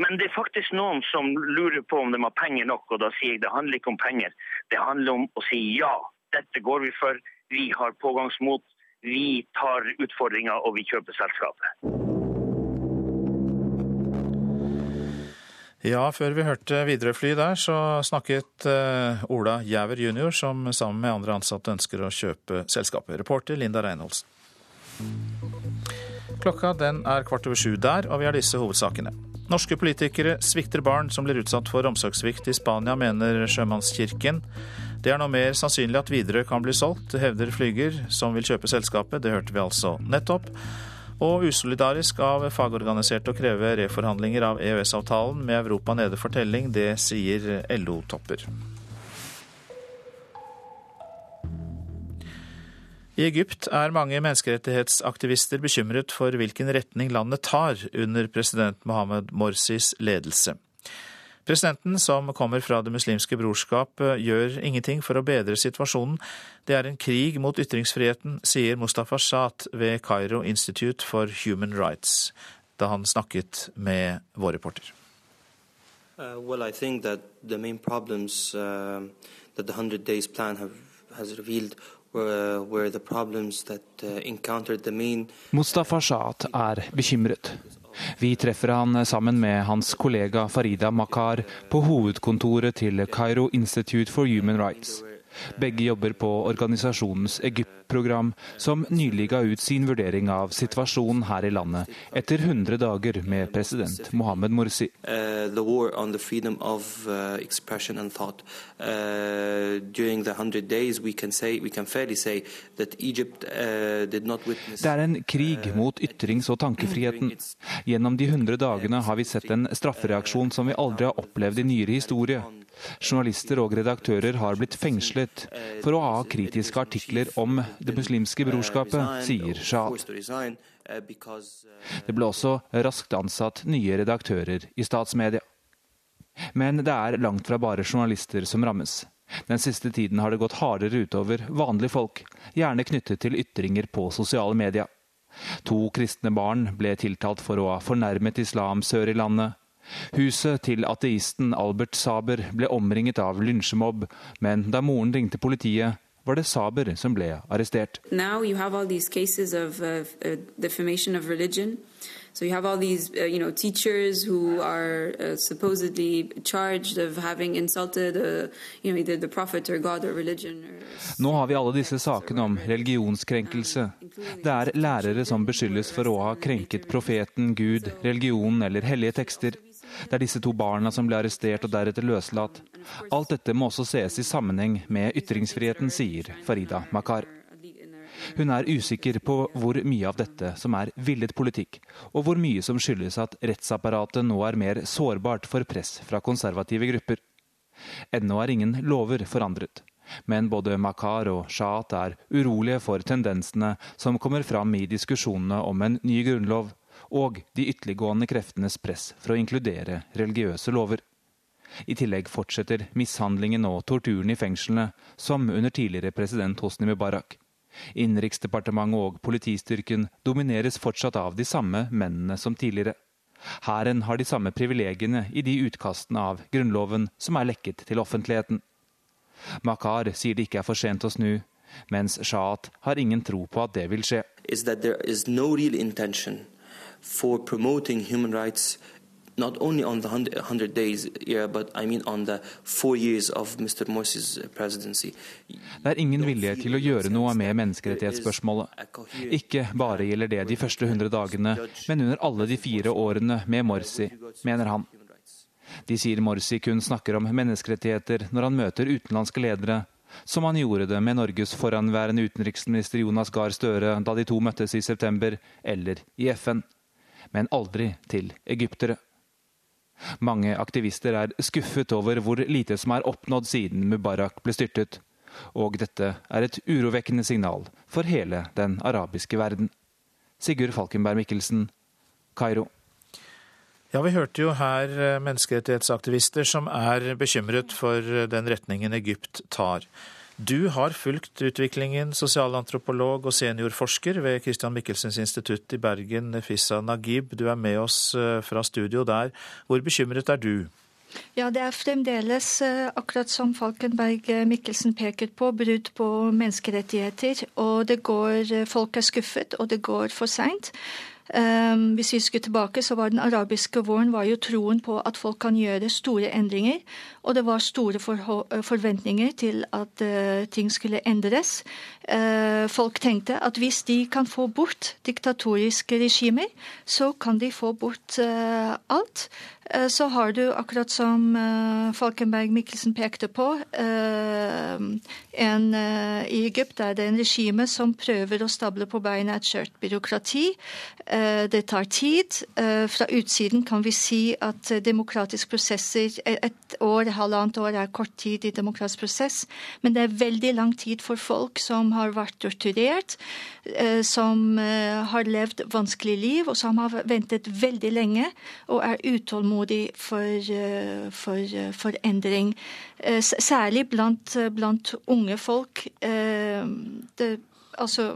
Men det er faktisk noen som lurer på om de har penger nok, og da sier jeg det handler ikke om penger. Det handler om å si ja, dette går vi for, vi har pågangsmot, vi tar utfordringa og vi kjøper selskapet. Ja, før vi hørte Widerøe-fly der, så snakket uh, Ola Jæver jr., som sammen med andre ansatte ønsker å kjøpe selskapet. Reporter Linda Reinholdsen. Klokka den er kvart over sju der, og vi har disse hovedsakene. Norske politikere svikter barn som blir utsatt for omsorgssvikt i Spania, mener Sjømannskirken. Det er nå mer sannsynlig at Widerøe kan bli solgt, hevder Flyger, som vil kjøpe selskapet. Det hørte vi altså nettopp. Og usolidarisk av fagorganiserte å kreve reforhandlinger av EØS-avtalen med Europa nede for telling, det sier LO-topper. I Egypt er mange menneskerettighetsaktivister bekymret for hvilken retning landet tar under president Mohammed Morsis ledelse. Presidenten, som kommer fra Det muslimske brorskap, gjør ingenting for å bedre situasjonen. Det er en krig mot ytringsfriheten, sier Mustafa Shat ved Cairo Institute for Human Rights, da han snakket med vår reporter. Uh, well, I think that the main problems uh, that the 100 Days Plan have, has revealed were, were the problems that uh, encountered the main Mustafa Shat er bekymret. Vi treffer han sammen med hans kollega Farida Makar på hovedkontoret til Cairo Institute for Human Rights. Begge jobber på organisasjonens Egypt-program, som nylig ga ut sin vurdering av situasjonen her i landet etter 100 dager med president Mohammed Morsi. Uh, det er en krig mot ytrings- og tankefriheten. Gjennom de 100 dagene har vi sett en straffereaksjon som vi aldri har opplevd i nyere historie. Journalister og redaktører har blitt fengslet for å ha kritiske artikler om Det muslimske brorskapet, sier Shah. Det ble også raskt ansatt nye redaktører i statsmedia. Men det er langt fra bare journalister som rammes. Den siste tiden har det gått hardere utover vanlige folk, gjerne knyttet til ytringer på sosiale medier. To kristne barn ble tiltalt for å ha fornærmet islam sør i landet. Huset til ateisten Albert Saber ble omringet av lynsjemobb, men da moren ringte politiet, var det Saber som ble arrestert. Of uh, religion. So you have all these, uh, you know, teachers who are uh, supposedly charged of having insulted, uh, you know, either the prophet or God or religion. Or... Nå har vi alle disse sakene om religionskrenkelse. Det er lærere som beskyldes for å ha krenket profeten, Gud, religion eller hellige tekster. Det er disse to barna som ble arrestert og deretter løslatt. Alt dette må også ses i sammenheng med ytringsfriheten, sier Farida Makar. Hun er usikker på hvor mye av dette som er villet politikk, og hvor mye som skyldes at rettsapparatet nå er mer sårbart for press fra konservative grupper. Ennå er ingen lover forandret. Men både Makar og Shahat er urolige for tendensene som kommer fram i diskusjonene om en ny grunnlov, og de ytterliggående kreftenes press for å inkludere religiøse lover. I tillegg fortsetter mishandlingen og torturen i fengslene, som under tidligere president Hosni Mubarak. Innenriksdepartementet og politistyrken domineres fortsatt av de samme mennene som tidligere. Hæren har de samme privilegiene i de utkastene av Grunnloven som er lekket til offentligheten. Makar sier det ikke er for sent å snu, mens Shahat har ingen tro på at det vil skje for promoting human rights not only on the 100 days era, but I mean on the four years of Mr. Morsi's presidency. Det er ingen vilje til å gjøre noe med menneskerettighetsspørsmålet. Ikke bare gjelder det de første 100 dagene, men under alle de fire årene med Morsi, mener han. De sier Morsi kun snakker om menneskerettigheter når han møter utenlandske ledere, som han gjorde det med Norges foranværende utenriksminister Jonas Gahr Støre da de to møttes i september, eller i FN men aldri til egyptere. Mange aktivister er skuffet over hvor lite som er oppnådd siden Mubarak ble styrtet. Og dette er et urovekkende signal for hele den arabiske verden. Sigurd Falkenberg Mikkelsen, Kairo. Ja, Vi hørte jo her eh, menneskerettighetsaktivister som er bekymret for eh, den retningen Egypt tar. Du har fulgt utviklingen, sosialantropolog og seniorforsker ved Christian Michelsens institutt i Bergen, Fissa Nagib. Du er med oss eh, fra studio der. Hvor bekymret er du? Ja, det er fremdeles, akkurat som Falkenberg Mikkelsen peker på, brudd på menneskerettigheter. Og det går, folk er skuffet, og det går for seint. Um, hvis vi skulle tilbake, så var den arabiske våren var jo troen på at folk kan gjøre store endringer. Og det var store forventninger til at uh, ting skulle endres. Uh, folk tenkte at hvis de kan få bort diktatoriske regimer, så kan de få bort uh, alt. Så har du, akkurat som Falkenberg Mikkelsen pekte på, en, i Egypt er det en regime som prøver å stable på beina et skjørt byråkrati. Eh, det tar tid. Eh, fra utsiden kan vi si at demokratiske prosesser Et år, halvannet år er kort tid i demokratisk prosess, men det er veldig lang tid for folk som har vært torturert, eh, som har levd vanskelig liv, og som har ventet veldig lenge og er utålmodig for, for, for endring. Særlig blant, blant unge folk. Det altså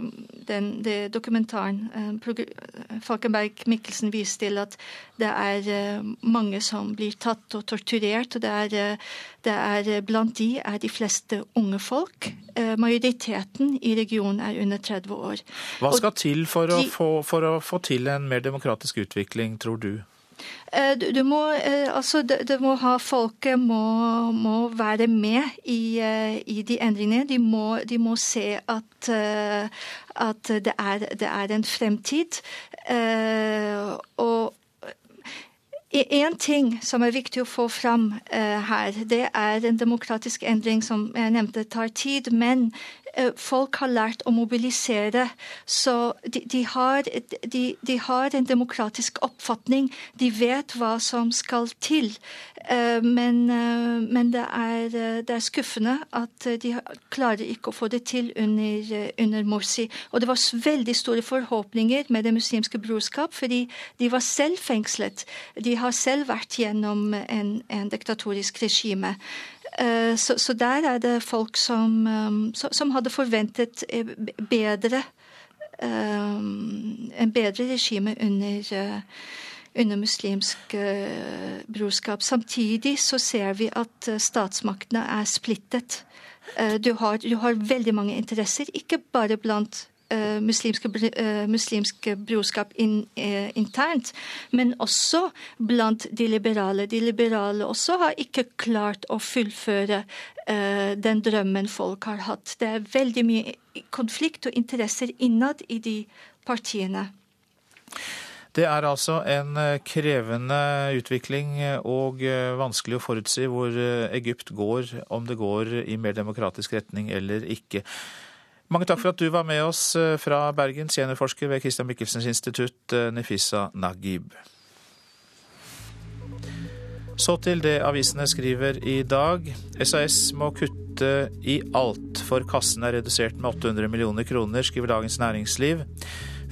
den, det dokumentaren eh, Falkenberg Mikkelsen viser til at det er eh, mange som blir tatt og torturert. og det er, eh, det er Blant de er de fleste unge folk. Majoriteten i regionen er under 30 år. Hva skal til for, de, å få, for å få til en mer demokratisk utvikling, tror du? Eh, du, må, eh, altså, du må ha, Folket må, må være med i, eh, i, de endringene. De må, de må se at, at det, er, det, er, en fremtid. Og en ting som er viktig å få fram her, det er en demokratisk endring som jeg nevnte tar tid. Men folk har lært å mobilisere. Så de, de, har, de, de, har, en demokratisk oppfatning. De vet hva som skal til. Eh, men, eh, men det, er, det, er, skuffende at de klarer ikke å få det til under, under Morsi. Og det var veldig store forhåpninger med Det muslimske brorskap, fordi de var selv fengslet. De har selv vært gjennom en, en diktatorisk regime. Eh, så, så, der er det folk som, um, som hadde forventet eh, bedre um, en bedre regime under, eh, under muslimsk brorskap. Samtidig så ser vi at statsmaktene er splittet. Du har, du har veldig mange interesser, ikke bare blant uh, muslimske, uh, muslimske brorskap in, uh, internt, men også blant de liberale. De liberale også har ikke klart å fullføre den drømmen folk har hatt. Det er veldig mye konflikt og interesser innad i de partiene. Det er altså en krevende utvikling og vanskelig å forutsi hvor Egypt går, om det går i mer demokratisk retning eller ikke. Mange takk for at du var med oss eh, fra Bergen, seniorforsker ved Christian Michelsens institutt, eh, Nefisa Nagib. Så til det avisene skriver i dag. SAS må kutte i alt, for kassen er redusert med 800 millioner kroner, skriver Dagens Næringsliv.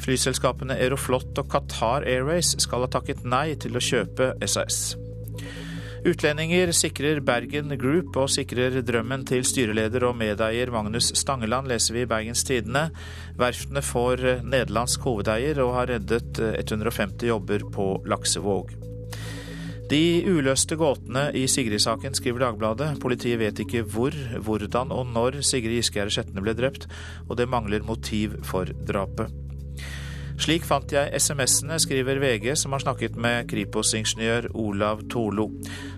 Flyselskapene Aeroflot og Qatar Airways skal ha takket nei til å kjøpe SAS. Utlendinger sikrer Bergen Group og sikrer drømmen til styreleder og medeier Magnus Stangeland, leser vi i Bergens Tidende. Verftene får nederlandsk hovedeier og har reddet 150 jobber på Laksevåg. De uløste gåtene i Sigrid-saken, skriver Dagbladet. Politiet vet ikke hvor, hvordan og når Sigrid Giskegjerde Skjetne ble drept, og det mangler motiv for drapet. Slik fant jeg SMS-ene, skriver VG, som har snakket med Kripos-ingeniør Olav Tolo.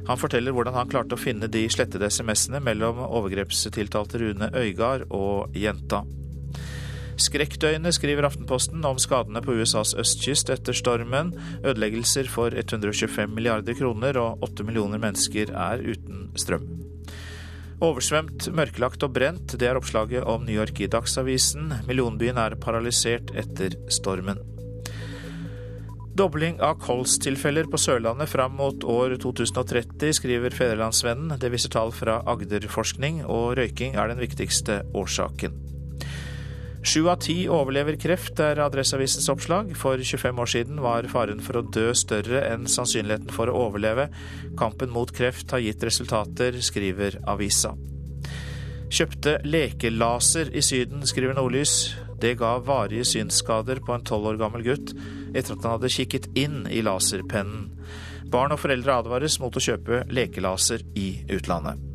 Han forteller hvordan han klarte å finne de slettede SMS-ene mellom overgrepstiltalte Rune Øygard og jenta. Skrekkdøgnet, skriver Aftenposten om skadene på USAs østkyst etter stormen. Ødeleggelser for 125 milliarder kroner, og åtte millioner mennesker er uten strøm. Oversvømt, mørklagt og brent, det er oppslaget om New York i Dagsavisen. Millionbyen er paralysert etter stormen. Dobling av kolstilfeller på Sørlandet fram mot år 2030, skriver Federlandsvennen. Det viser tall fra Agderforskning, og røyking er den viktigste årsaken. Sju av ti overlever kreft, er Adresseavisens oppslag. For 25 år siden var faren for å dø større enn sannsynligheten for å overleve. Kampen mot kreft har gitt resultater, skriver avisa. Kjøpte lekelaser i Syden, skriver Nordlys. Det ga varige synsskader på en tolv år gammel gutt etter at han hadde kikket inn i laserpennen. Barn og foreldre advares mot å kjøpe lekelaser i utlandet.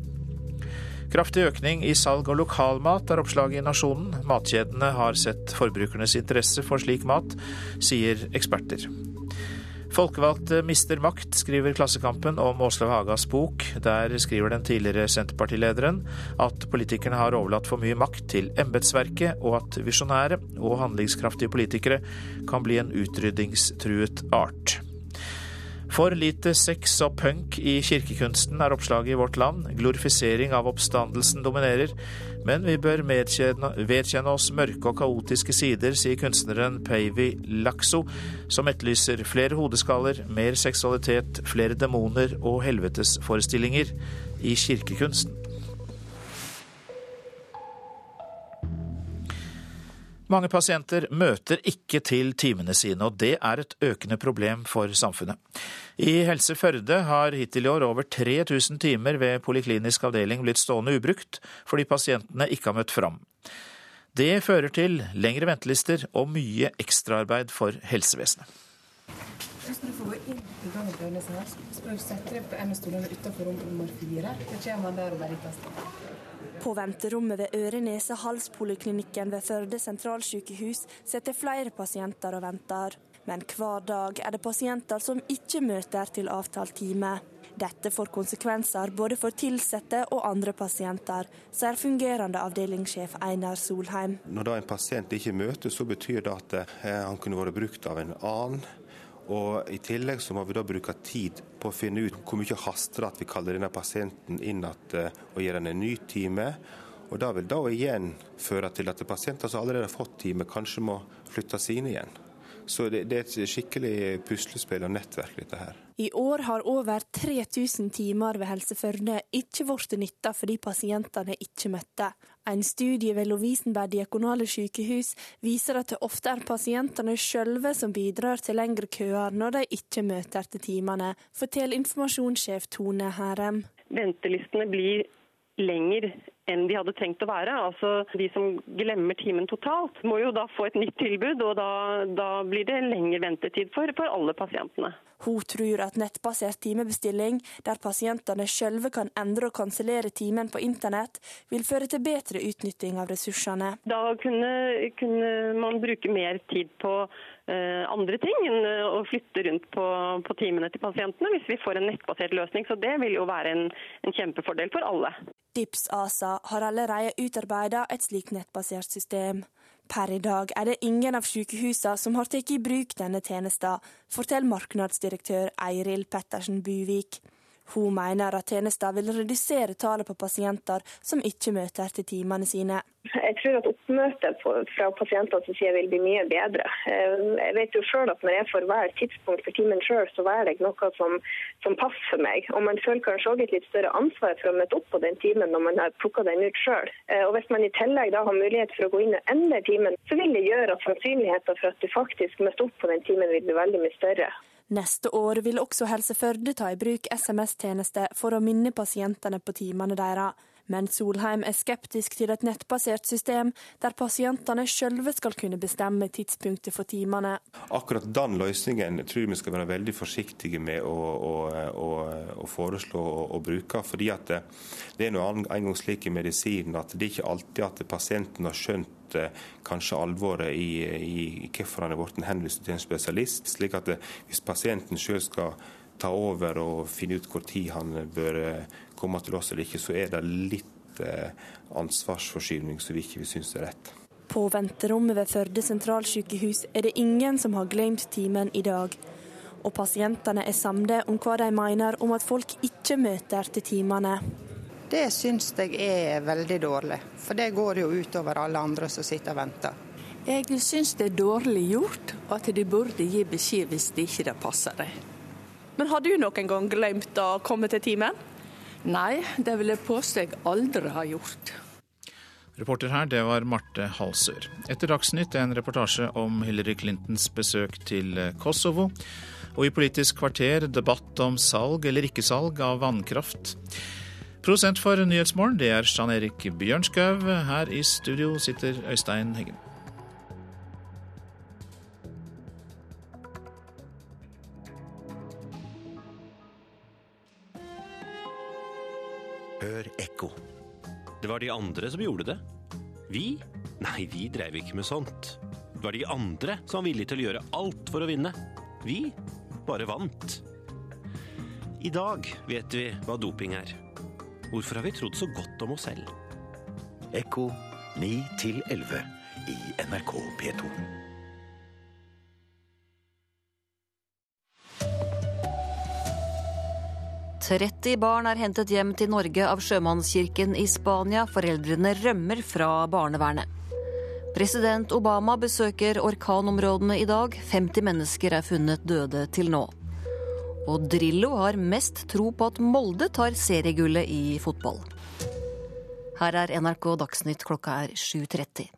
Kraftig økning i salg av lokalmat er oppslaget i Nasjonen. Matkjedene har sett forbrukernes interesse for slik mat, sier eksperter. Folkevalgte mister makt, skriver Klassekampen om Åslaug Hagas bok. Der skriver den tidligere Senterpartilederen at politikerne har overlatt for mye makt til embetsverket, og at visjonære og handlingskraftige politikere kan bli en utryddingstruet art. For lite sex og punk i kirkekunsten er oppslaget i Vårt Land. Glorifisering av oppstandelsen dominerer. Men vi bør vedkjenne oss mørke og kaotiske sider, sier kunstneren Peivi Lakso, som etterlyser flere hodeskaller, mer seksualitet, flere demoner og helvetesforestillinger i kirkekunsten. Mange pasienter møter ikke til timene sine, og det er et økende problem for samfunnet. I Helse Førde har hittil i år over 3000 timer ved poliklinisk avdeling blitt stående ubrukt fordi pasientene ikke har møtt fram. Det fører til lengre ventelister og mye ekstraarbeid for helsevesenet. Hvis du får gå inn i gangen så skal du sette deg på en av stolene utenfor rom nummer fire. Så kommer han der og bare på venterommet ved øre-nese-hals-poliklinikken ved Førde sentralsykehus sitter flere pasienter og venter. Men hver dag er det pasienter som ikke møter til avtalt time. Dette får konsekvenser både for ansatte og andre pasienter, sier fungerende avdelingssjef Einar Solheim. Når da en pasient ikke møter, så betyr det at eh, han kunne vært brukt av en annen og I tillegg så må vi da bruke tid på å finne ut hvor mye haster at vi kaller denne pasienten inn igjen eh, og gir henne en ny time. Og Det vil da igjen føre til at pasienter som allerede har fått time, kanskje må flyttes inn igjen. Så det, det, er et skikkelig puslespill og nettverk, dette her. I år har over 3000 timer ved Helse Førde ikke blitt nytta fordi pasientene ikke møtte. En studie ved Lovisenberg diakonale sykehus viser at det ofte er pasientene sjølve som bidrar til lengre køer når de ikke møter til timene, forteller informasjonssjef Tone Herem. Ventelistene blir lenger enn de hadde trengt å være. Altså De som glemmer timen totalt, må jo da få et nytt tilbud, og da, da blir det lengre ventetid for, for alle pasientene. Hun tror at nettbasert timebestilling, der pasientene sjølve kan endre og kansellere timen på internett, vil føre til bedre utnytting av ressursene. Da kunne, kunne man bruke mer tid på uh, andre ting enn å flytte rundt på, på, timene til pasientene, hvis vi får en nettbasert løsning. Så det vil jo være en, en kjempefordel for alle. DIPS ASA har allerede utarbeidet et slikt nettbasert system. Per i dag er det ingen av sykehusene som har tatt i bruk denne tjenesten, forteller markedsdirektør Eiril Pettersen Buvik. Hun mener at tjenesten vil redusere tallet på pasienter som ikke møter til timene sine. Jeg tror at oppmøtet fra pasientenes side vil bli mye bedre. Eh, jeg vet jo selv at Når jeg får hver tidspunkt for timen sjøl, så velger jeg noe som, som, passer for meg. Og Man føler kanskje også et litt større ansvar for å møte opp på den timen når man har plukka den ut sjøl. Eh, og Hvis man i tillegg da har mulighet for å gå inn og endre timen, så vil det gjøre at sannsynligheten for at du faktisk møter opp på den timen vil bli veldig mye større. Neste år vil også Helse Førde ta i bruk SMS-tjeneste for å minne pasientene på timene deres. Men Solheim er skeptisk til et nettbasert system der pasientene sjølve skal kunne bestemme tidspunktet for timene. Akkurat den løsningen tror vi skal være veldig forsiktige med å, å, å, å foreslå å bruke. fordi Det er noe en gang slik i medisinen at det er ikke alltid at pasienten har skjønt eh, kanskje alvoret i, i, i hvorfor han er blitt henvist til en spesialist. slik at det, Hvis pasienten sjøl skal ta over og finne ut hvor tid han bør eh, komme til oss eller ikke, så er det litt eh, ansvarsforskyvning som vi ikke syns er rett. På venterommet ved Førde sentralsykehus er det ingen som har glemt timen i dag. Og pasientene er samde om hva de mener om at folk ikke møter til timene. Det syns jeg er veldig dårlig, for det går jo utover alle andre som sitter og venter. Jeg syns det er dårlig gjort, og at de burde gi beskjed hvis det ikke passer dem. Men har du noen gang glemt å komme til timen? Nei, det vil jeg påstå jeg aldri har gjort. Reporter her, det var Marte Halsør. Etter Dagsnytt en reportasje om Hillary Clintons besøk til Kosovo. Og i Politisk kvarter debatt om salg eller ikke salg av vannkraft. Prosent for Nyhetsmorgen, det er Jan Erik Bjørnskaug. Her i studio sitter Øystein Heggen. Det var de andre som gjorde det. Vi? Nei, vi dreiv ikke med sånt. Det var de andre som var villige til å gjøre alt for å vinne. Vi bare vant. I dag vet vi hva doping er. Hvorfor har vi trodd så godt om oss selv? Ekko 9 11 i NRK P2. «30 barn er hentet hjem til Norge av sjømannskirken i Spania. Foreldrene rømmer fra barnevernet. President Obama besøker orkanområdene i dag. 50 mennesker er funnet døde til nå. Og Drillo har mest tro på at Molde tar seriegullet i fotball. Her er NRK Dagsnytt klokka er 7.30.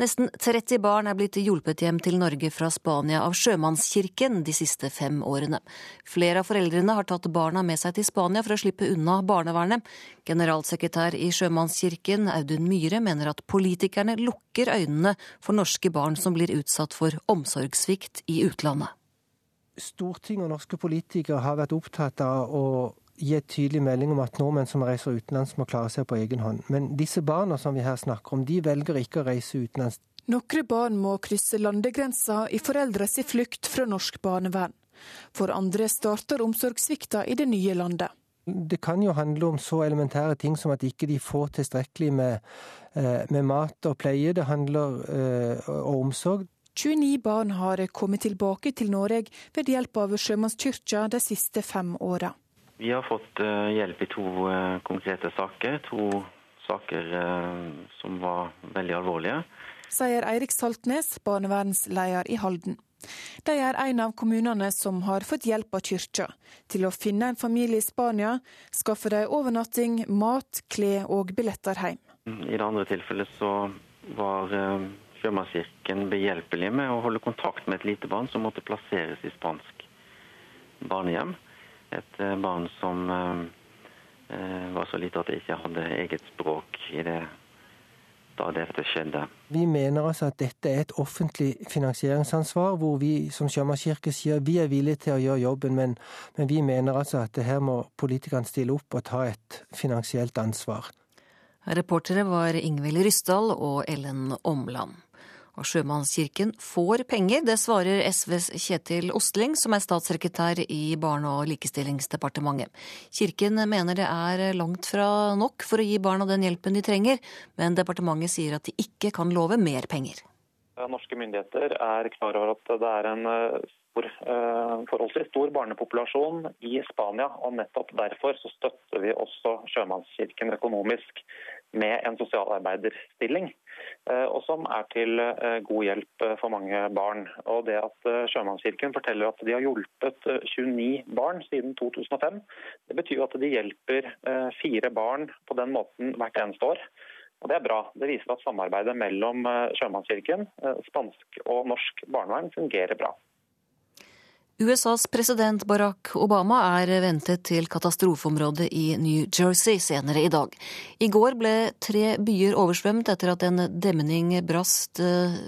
Nesten 30 barn er blitt hjulpet hjem til Norge fra Spania av Sjømannskirken de siste fem årene. Flere av foreldrene har tatt barna med seg til Spania for å slippe unna barnevernet. Generalsekretær i Sjømannskirken, Audun Myhre, mener at politikerne lukker øynene for norske barn som blir utsatt for omsorgssvikt i utlandet. Stortinget og norske politikere har vært opptatt av å gi et tydelig melding om at nordmenn som reiser utenlands må klare seg på egen hånd. Men disse barna som vi her snakker om, de velger ikke å reise utenlands. Noen barn må krysse landegrensa i foreldres flukt fra norsk barnevern. For andre starter omsorgssvikta i det nye landet. Det kan jo handle om så elementære ting som at ikke de får tilstrekkelig med, eh, med mat og pleie. Det handler eh, om omsorg. 29 barn har kommet tilbake til Norge ved hjelp av Sjømannskirka de siste fem åra. Vi har fått uh, hjelp i to uh, konkrete saker. To saker uh, som var veldig alvorlige. Sier Eirik Saltnes, barnevernsleder i Halden. De er en av kommunene som har fått hjelp av kyrkja til å finne en familie i Spania, skaffe dem overnatting, mat, klær og billetter hjem. I det andre tilfellet så var Sjømannskirken behjelpelig med å holde kontakt med et lite barn som måtte plasseres i spansk barnehjem. Et eh, barn som eh, eh, var så lite at det ikke hadde eget språk i det da dette skjedde. Vi mener altså at dette er et offentlig finansieringsansvar, hvor vi som Sjømannskirke sier vi er villige til å gjøre jobben, men, men vi mener altså at her må politikerne stille opp og ta et finansielt ansvar. Reportere var Ingvild Ryssdal og Ellen Omland. Og Sjømannskirken får penger, det svarer SVs Kjetil Ostling, som er statssekretær i Barne- og likestillingsdepartementet. Kirken mener det er langt fra nok for å gi barna den hjelpen de trenger, men departementet sier at de ikke kan love mer penger. Norske myndigheter er klar over at det er en eh, stor, eh, forholdsvis stor barnepopulasjon i Spania. og Nettopp derfor så støtter vi også Sjømannskirken økonomisk med en sosialarbeiderstilling. Eh, og som er til eh, god hjelp eh, for mange barn. Og det at Sjømannskirken forteller at de har hjulpet 29 barn siden 2005, det betyr at de hjelper fire barn på den måten hvert eneste år. Og Det er bra. Det viser at samarbeidet mellom Sjømannskirken, spansk og norsk barnevern fungerer bra. USAs president Barack Obama er ventet til katastrofeområdet i New Jersey senere i dag. I går ble tre byer oversvømt etter at en demning brast eh,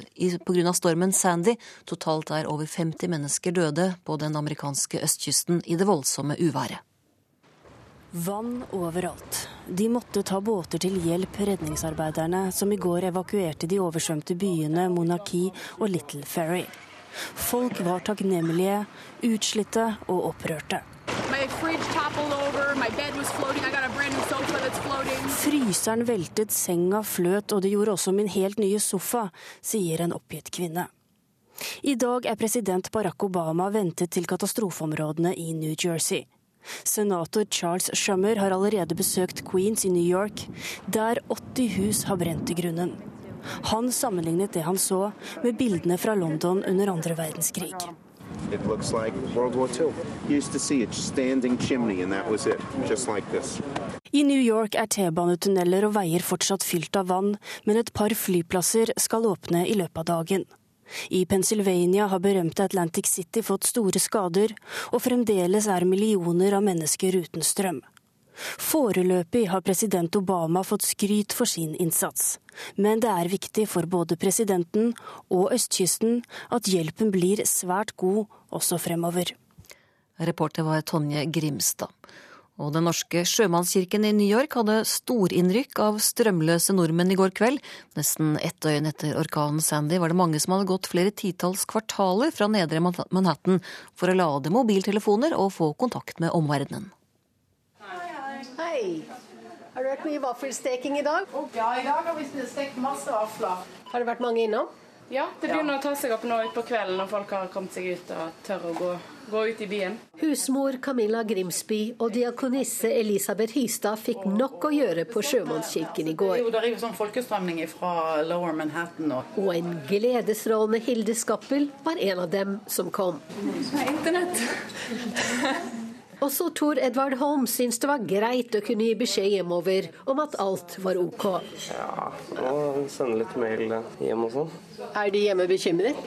pga. stormen Sandy. Totalt er over 50 mennesker døde på den amerikanske østkysten i det voldsomme uværet. Vann overalt. De måtte ta båter til hjelp, redningsarbeiderne som i går evakuerte de oversvømte byene Monarki og Little Ferry. Folk var takknemlige, utslitte og opprørte. Fryseren veltet, senga fløt, og det gjorde også min helt nye sofa, sier en oppgitt kvinne. I dag er president Barack Obama ventet til katastrofeområdene i New Jersey. Senator Charles Shummer har allerede besøkt Queens i New York, der 80 hus har brent til grunnen. Han sammenlignet det han så med bildene fra London under andre verdenskrig. It looks like World War II. You used to see a standing chimney, and that was it, just like this. I New York er T-banetunneler og veier fortsatt fylt av vann, men et par flyplasser skal åpne i løpet av dagen. I Pennsylvania har berømte Atlantic City fått store skader, og fremdeles er millioner av mennesker uten strøm. Foreløpig har president Obama fått skryt for sin innsats, men det er viktig for både presidenten og østkysten at hjelpen blir svært god også fremover. Reporter var Tonje Grimstad. Og Den norske sjømannskirken i New York hadde storinnrykk av strømløse nordmenn i går kveld. Nesten ett døgn etter orkanen Sandy var det mange som hadde gått flere titalls kvartaler fra nedre Manhattan for å lade mobiltelefoner og få kontakt med omverdenen. Hei. Har du vært mye vaffelsteking i dag? Ja, i dag har vi stekt masse vafler. Har det vært mange innom? Ja, det begynner å ta seg opp nå utpå kvelden når folk har kommet seg ut og tør å gå, gå ut i byen. Husmor Camilla Grimsby og diakonisse Elisabeth Hystad fikk nok å gjøre på Sjømannskirken i går. Jo, det er jo sånn folkestrømning fra Lower Manhattan nå. Og en gledesrålende Hilde Skappel var en av dem som kom. Internett. [laughs] Også Tor Edvard Holm syns det var greit å kunne gi beskjed hjemover om at alt var OK. Ja, må sende litt mail hjem og sånn. Er de hjemme bekymret?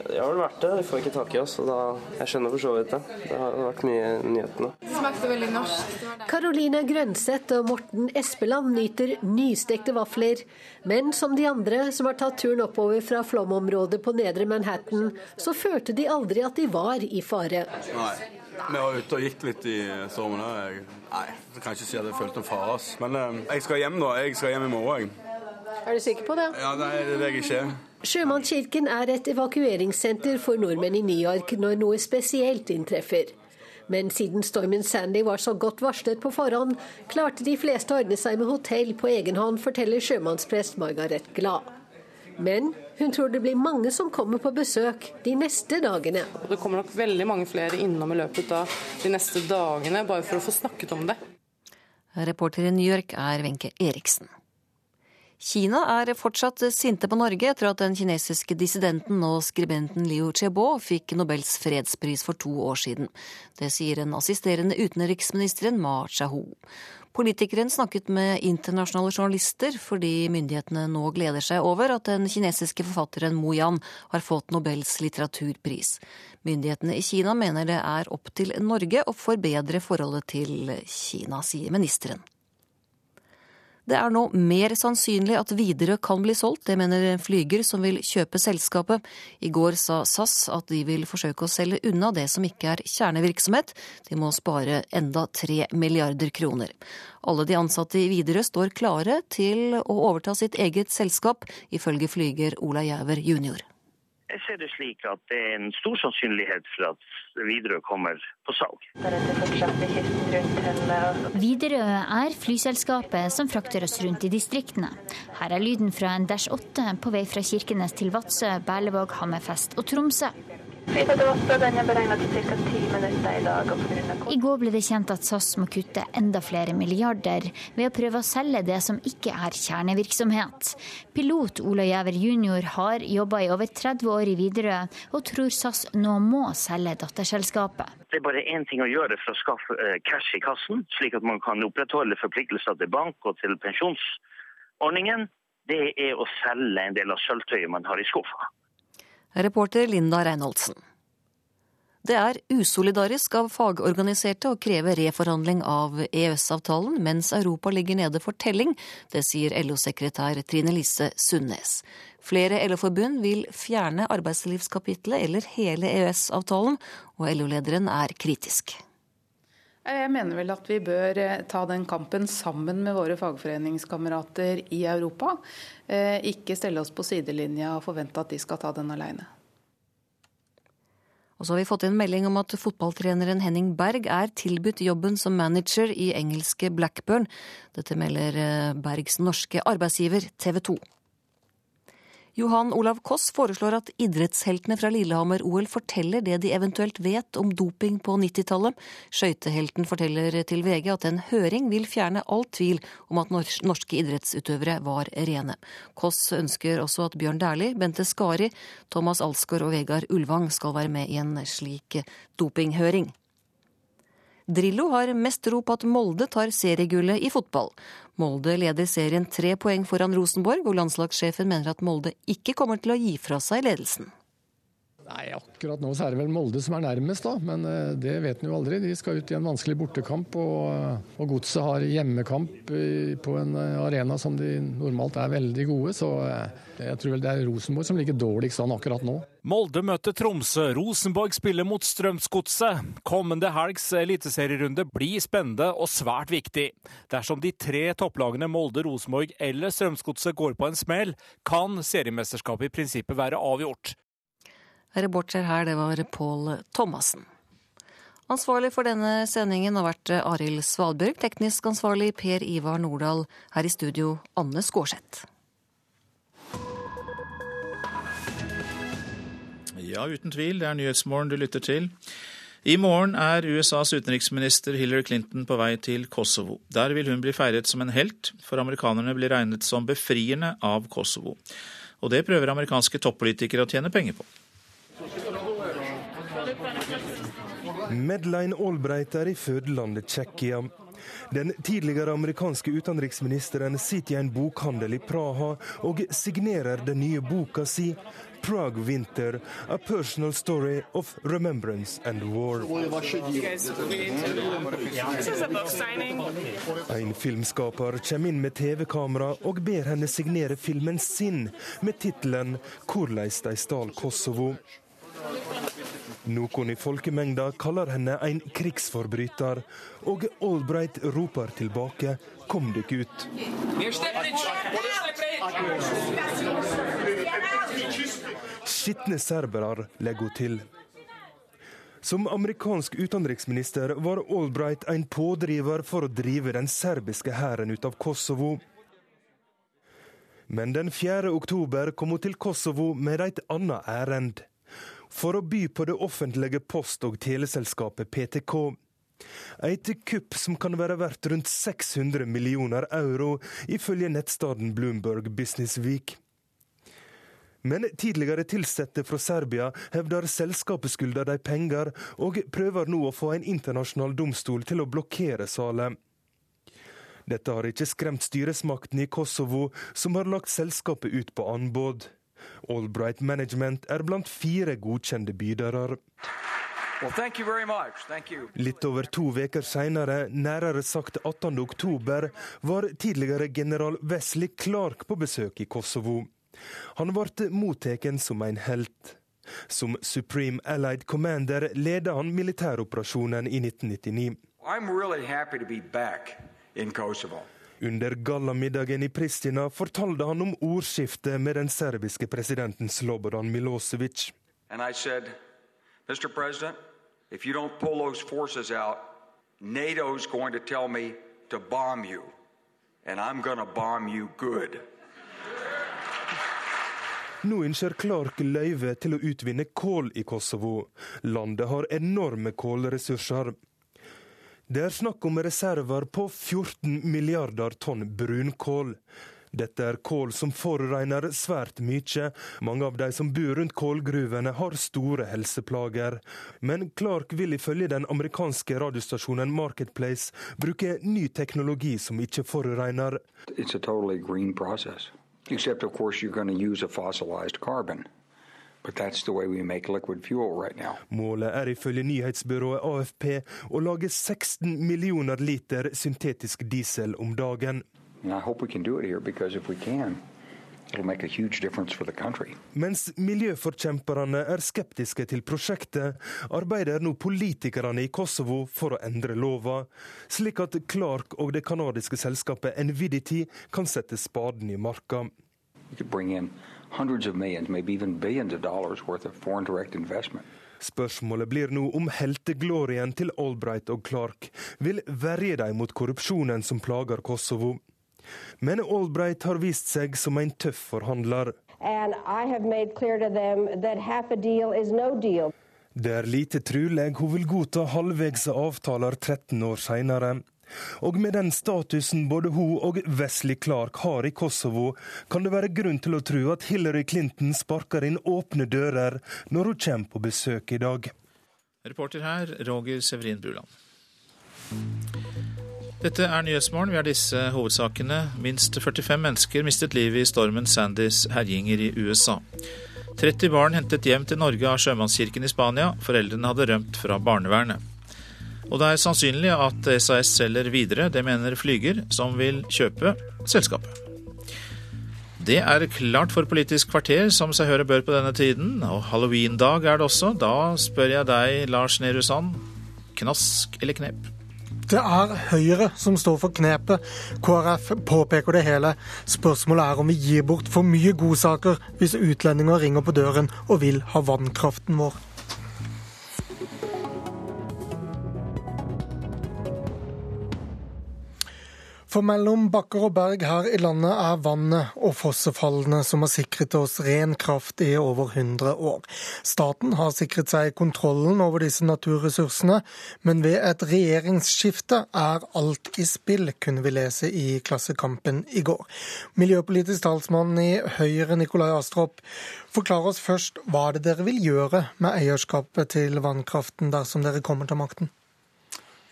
Det har vel vært det. Vi får ikke tak i oss. og da, Jeg skjønner for så vidt det. Det har vært mye i nyhetene. Smakte veldig norsk. Karoline Grønseth og Morten Espeland nyter nystekte vafler, men som de andre som har tatt turen oppover fra flomområdet på nedre Manhattan, så følte de aldri at de var i fare. Nei. Vi var ute og gikk litt i stormen her. Nei, jeg kan ikke si at jeg følte noen fare. Men eh, jeg skal hjem nå. Jeg skal hjem i morgen. jeg. Er du sikker på det? Ja, nei, det er jeg ikke. Sjømannskirken er et evakueringssenter for nordmenn i New York når noe spesielt inntreffer. Men siden stormen Sandy var så godt varslet på forhånd, klarte de fleste å ordne seg med hotell på egen hånd, forteller sjømannsprest Margaret Glad. Men hun tror det blir mange som kommer på besøk de neste dagene. Det kommer nok veldig mange flere innom i løpet av de neste dagene, bare for å få snakket om det. Reporter i New York er Wenche Eriksen. Kina er fortsatt sinte på Norge etter at den kinesiske dissidenten og skribenten Liu Chebo fikk Nobels fredspris for to år siden. Det sier den assisterende utenriksministeren Ma Chahu. Politikeren snakket med internasjonale journalister fordi myndighetene nå gleder seg over at den kinesiske forfatteren Mo Yan har fått Nobels litteraturpris. Myndighetene i Kina mener det er opp til Norge å forbedre forholdet til Kina, sier ministeren. Det er nå mer sannsynlig at Widerøe kan bli solgt, det mener Flyger som vil kjøpe selskapet. I går sa SAS at de vil forsøke å selge unna det som ikke er kjernevirksomhet. De må spare enda tre milliarder kroner. Alle de ansatte i Widerøe står klare til å overta sitt eget selskap, ifølge flyger Ola Gjæver jr. Jeg ser det slik at det er en stor sannsynlighet for at Widerøe kommer på salg. Widerøe er flyselskapet som frakter oss rundt i distriktene. Her er lyden fra en Dash 8 på vei fra Kirkenes til Vadsø, Berlevåg, Hammerfest og Tromsø. I går ble det kjent at SAS må kutte enda flere milliarder ved å prøve å selge det som ikke er kjernevirksomhet. Pilot Ola Gjæver jr. har jobba i over 30 år i Widerøe, og tror SAS nå må selge datterselskapet. Det er bare én ting å gjøre for å skaffe eh, cash i kassen, slik at man kan opprettholde forpliktelser til bank og til pensjonsordningen. Det er å selge en del av sølvtøyet man har i skuffa. Reporter Linda Reinholdsen. Det er usolidarisk av fagorganiserte å kreve reforhandling av EØS-avtalen mens Europa ligger nede for telling. Det sier LO-sekretær Trine Lise Sundnes. Flere LO-forbund vil fjerne arbeidslivskapitlet eller hele EØS-avtalen, og LO-lederen er kritisk. Jeg mener vel at vi bør ta den kampen sammen med våre fagforeningskamerater i Europa. Ikke stelle oss på sidelinja og forvente at de skal ta den alene. Og så har vi fått en melding om at fotballtreneren Henning Berg er tilbudt jobben som manager i engelske Blackburn. Dette melder Bergs norske arbeidsgiver TV 2. Johan Olav Koss foreslår at idrettsheltene fra Lillehammer-OL forteller det de eventuelt vet om doping på 90-tallet. Skøytehelten forteller til VG at en høring vil fjerne all tvil om at norske idrettsutøvere var rene. Koss ønsker også at Bjørn Dæhlie, Bente Skari, Thomas Alsgaard og Vegard Ulvang skal være med i en slik dopinghøring. Drillo har mest ro på at Molde tar seriegullet i fotball. Molde leder serien tre poeng foran Rosenborg, og landslagssjefen mener at Molde ikke kommer til å gi fra seg ledelsen. Nei, Akkurat nå så er det vel Molde som er nærmest, da. Men eh, det vet en jo aldri. De skal ut i en vanskelig bortekamp. Og, eh, og Godset har hjemmekamp på en eh, arena som de normalt er veldig gode. Så jeg tror vel det er Rosenborg som ligger dårligst an akkurat nå. Molde møter Tromsø. Rosenborg spiller mot Strømsgodset. Kommende helgs eliteserierunde blir spennende og svært viktig. Dersom de tre topplagene Molde, Rosenborg eller Strømsgodset går på en smell, kan seriemesterskapet i prinsippet være avgjort. Reporter her, det var Pål Thomassen. Ansvarlig for denne sendingen har vært Arild Svalbjørg, teknisk ansvarlig Per Ivar Nordahl, her i studio Anne Skårseth. Ja, uten tvil, det er Nyhetsmorgen du lytter til. I morgen er USAs utenriksminister Hillary Clinton på vei til Kosovo. Der vil hun bli feiret som en helt, for amerikanerne blir regnet som befrierne av Kosovo. Og det prøver amerikanske toppolitikere å tjene penger på. Medline Albright er i fødelandet Tsjekkia. Den tidligere amerikanske utenriksministeren sitter i en bokhandel i Praha og signerer den nye boka si 'Prague Winter A Personal Story of Remembrance and War'. En filmskaper kommer inn med TV-kamera og ber henne signere filmen sin med tittelen 'Korleis de stal Kosovo'. Noen i folkemengda kaller henne en krigsforbryter, og Albright roper tilbake 'kom dere ut'. Skitne serbere, legger hun til. Som amerikansk utenriksminister var Albright en pådriver for å drive den serbiske hæren ut av Kosovo. Men den 4. oktober kom hun til Kosovo med et annet ærend for å by på det offentlige post- og teleselskapet PTK. Et kupp som kan være verdt rundt 600 millioner euro, ifølge nettstaden Bloomberg Business Week. Men tidligere ansatte fra Serbia hevder selskapet skylder de penger, og prøver nå å få en internasjonal domstol til å blokkere salet. Dette har ikke skremt styresmakten i Kosovo, som har lagt selskapet ut på anbud. Albright Management er blant fire godkjente bydere. Well, Litt over to uker senere, nærere sagt 18.10, var tidligere general Wesley Clark på besøk i Kosovo. Han ble mottatt som en helt. Som Supreme Allied Commander ledet han militæroperasjonen i 1999. I'm really happy to be back in Kosovo. Under gallamiddagen i Pristina fortalte han om ordskiftet med den serbiske presidenten Slobodan Milosevic. Said, President, if you don't pull those forces out, NATO's going to tell me to bomb you. And I'm going to bomb you good. Nå ønsker Clark løyve til å utvinne kål i Kosovo. Landet har enorme kålressurser. Det er snakk om reserver på 14 milliarder tonn brunkål. Dette er kål som forurenser svært mye. Mange av de som bor rundt kålgruvene har store helseplager. Men Clark vil ifølge den amerikanske radiostasjonen Marketplace bruke ny teknologi som ikke forurenser. It's a totally green process. Except of course you're going to use a. Right Målet er ifølge nyhetsbyrået AFP å lage 16 millioner liter syntetisk diesel om dagen. Mens miljøforkjemperne er skeptiske til prosjektet, arbeider nå politikerne i Kosovo for å endre lova, slik at Clark og det canadiske selskapet Nvidity kan sette spaden i marka hundreds of millions, maybe even billions of dollars worth of foreign direct investment. Spørsmålet blir nå om helteglorien til Albright og Clark vil verje dem mot korrupsjonen som plager Kosovo. Men Albright har vist seg som en tøff forhandler. And I have made clear to them that half a deal is no. Det er lite trulig hun vil godta halvveis avtaler 13 år seinere. Og med den statusen både hun og Wesley Clark har i Kosovo, kan det være grunn til å tro at Hillary Clinton sparker inn åpne dører når hun kommer på besøk i dag. Reporter her, Roger Severin Bruland. Dette er Nyhetsmorgen. Vi har disse hovedsakene. Minst 45 mennesker mistet livet i stormen Sandys herjinger i USA. 30 barn hentet hjem til Norge av sjømannskirken i Spania. Foreldrene hadde rømt fra barnevernet. Og det er sannsynlig at SAS selger videre, det mener Flyger, som vil kjøpe selskapet. Det er klart for Politisk kvarter, som seg høre bør på denne tiden. Og halloweendag er det også. Da spør jeg deg, Lars Nehru Sand, knask eller knep? Det er Høyre som står for knepet. KrF påpeker det hele. Spørsmålet er om vi gir bort for mye godsaker hvis utlendinger ringer på døren og vil ha vannkraften vår. For mellom bakker og berg her i landet er vannet og fossefallene som har sikret oss ren kraft i over 100 år. Staten har sikret seg kontrollen over disse naturressursene, men ved et regjeringsskifte er alt i spill, kunne vi lese i Klassekampen i går. Miljøpolitisk talsmann i Høyre, Nikolai Astrup, forklar oss først hva det dere vil gjøre med eierskapet til vannkraften dersom dere kommer til makten?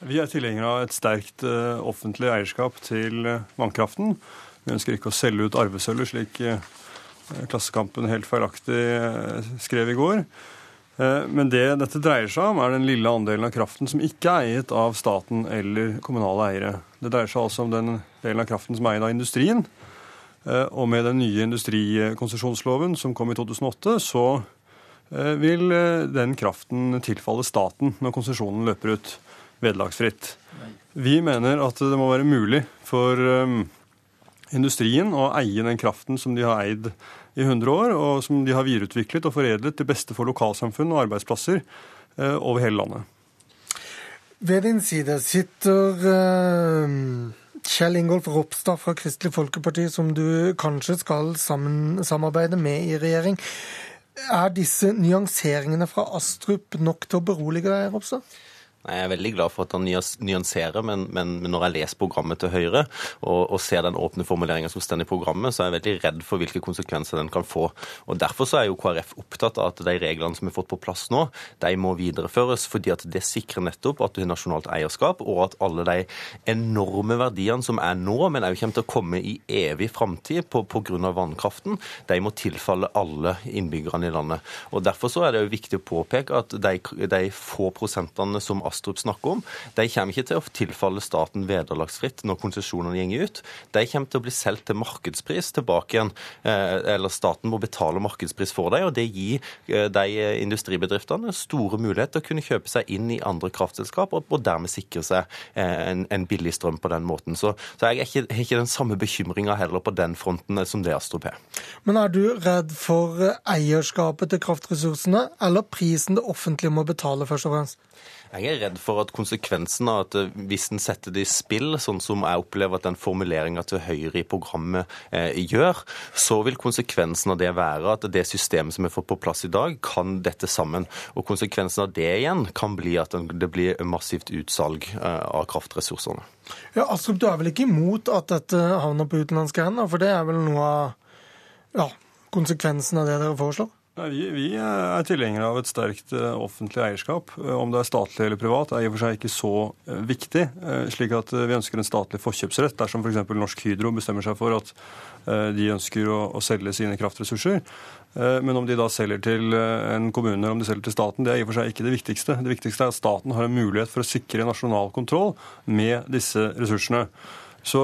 Vi er tilhengere av et sterkt uh, offentlig eierskap til uh, vannkraften. Vi ønsker ikke å selge ut arvesølvet, slik uh, Klassekampen helt feilaktig skrev i går. Men det dette dreier seg om, er den lille andelen av kraften som ikke er eiet av staten eller kommunale eiere. Det dreier seg altså om den delen av kraften som er eid av industrien. Og med den nye industrikonsesjonsloven som kom i 2008, så vil den kraften tilfalle staten når konsesjonen løper ut vederlagsfritt. Vi mener at det må være mulig for um, industrien å eie den kraften som de har eid i 100 år, og som de har videreutviklet og foredlet til beste for lokalsamfunn og arbeidsplasser uh, over hele landet. Ved din side sitter uh, Kjell Ingolf Ropstad fra Kristelig Folkeparti, som du kanskje skal sammen, samarbeide med i regjering. Er disse nyanseringene fra Astrup nok til å berolige deg, Ropstad? Jeg er veldig glad for at han nyanserer, men, men, når jeg leser programmet til Høyre og, og ser den åpne formuleringa som står i programmet, så er jeg veldig redd for hvilke konsekvenser den kan få. Og Derfor så er jo KrF opptatt av at de reglene som er fått på plass nå, de må videreføres. fordi at det sikrer nettopp at du har nasjonalt eierskap, og at alle de enorme verdiene som er nå, men òg kommer til å komme i evig framtid pga. vannkraften, de må tilfalle alle innbyggerne i landet. Og Derfor så er det jo viktig å påpeke at de, de få prosentene som Astrup snakker om, de kommer ikke til å tilfalle staten vederlagsfritt når konsesjonene går ut. De kommer til å bli solgt til markedspris tilbake igjen. Eh, eller staten må betale markedspris for dem, og det gir eh, de industribedriftene store muligheter til å kunne kjøpe seg inn i andre kraftselskap, og, dermed sikre seg eh, en, billig strøm på den måten. Så, så jeg har ikke, ikke, den samme bekymringa heller på den fronten som det Astrup har. Men er du redd for eierskapet til kraftressursene, eller prisen det offentlige må betale, først og fremst? Jeg er redd for at konsekvensen av at eh, hvis en setter det i spill, sånn som jeg opplever at den formuleringa til Høyre i programmet eh, gjør, så vil konsekvensen av det være at det systemet som er fått på plass i dag, kan dette sammen. Og konsekvensen av det igjen kan bli at det blir massivt utsalg eh, av kraftressursene. Ja, Astrup, du er vel ikke imot at dette havner på utenlandske hender, for det er vel noe av ja, konsekvensen av det dere foreslår? Nei, vi, vi, er tilhengere av et sterkt uh, offentlig eierskap. Uh, om det er statlig eller privat er i og for seg ikke så viktig. slik at Vi ønsker en statlig forkjøpsrett dersom f.eks. For Norsk Hydro bestemmer seg for at de ønsker å, å, selge sine kraftressurser. Men om de da selger til en kommune eller om de selger til staten, det er i og for seg ikke det viktigste. Det viktigste er at staten har en mulighet for å sikre nasjonal kontroll med disse ressursene. Så,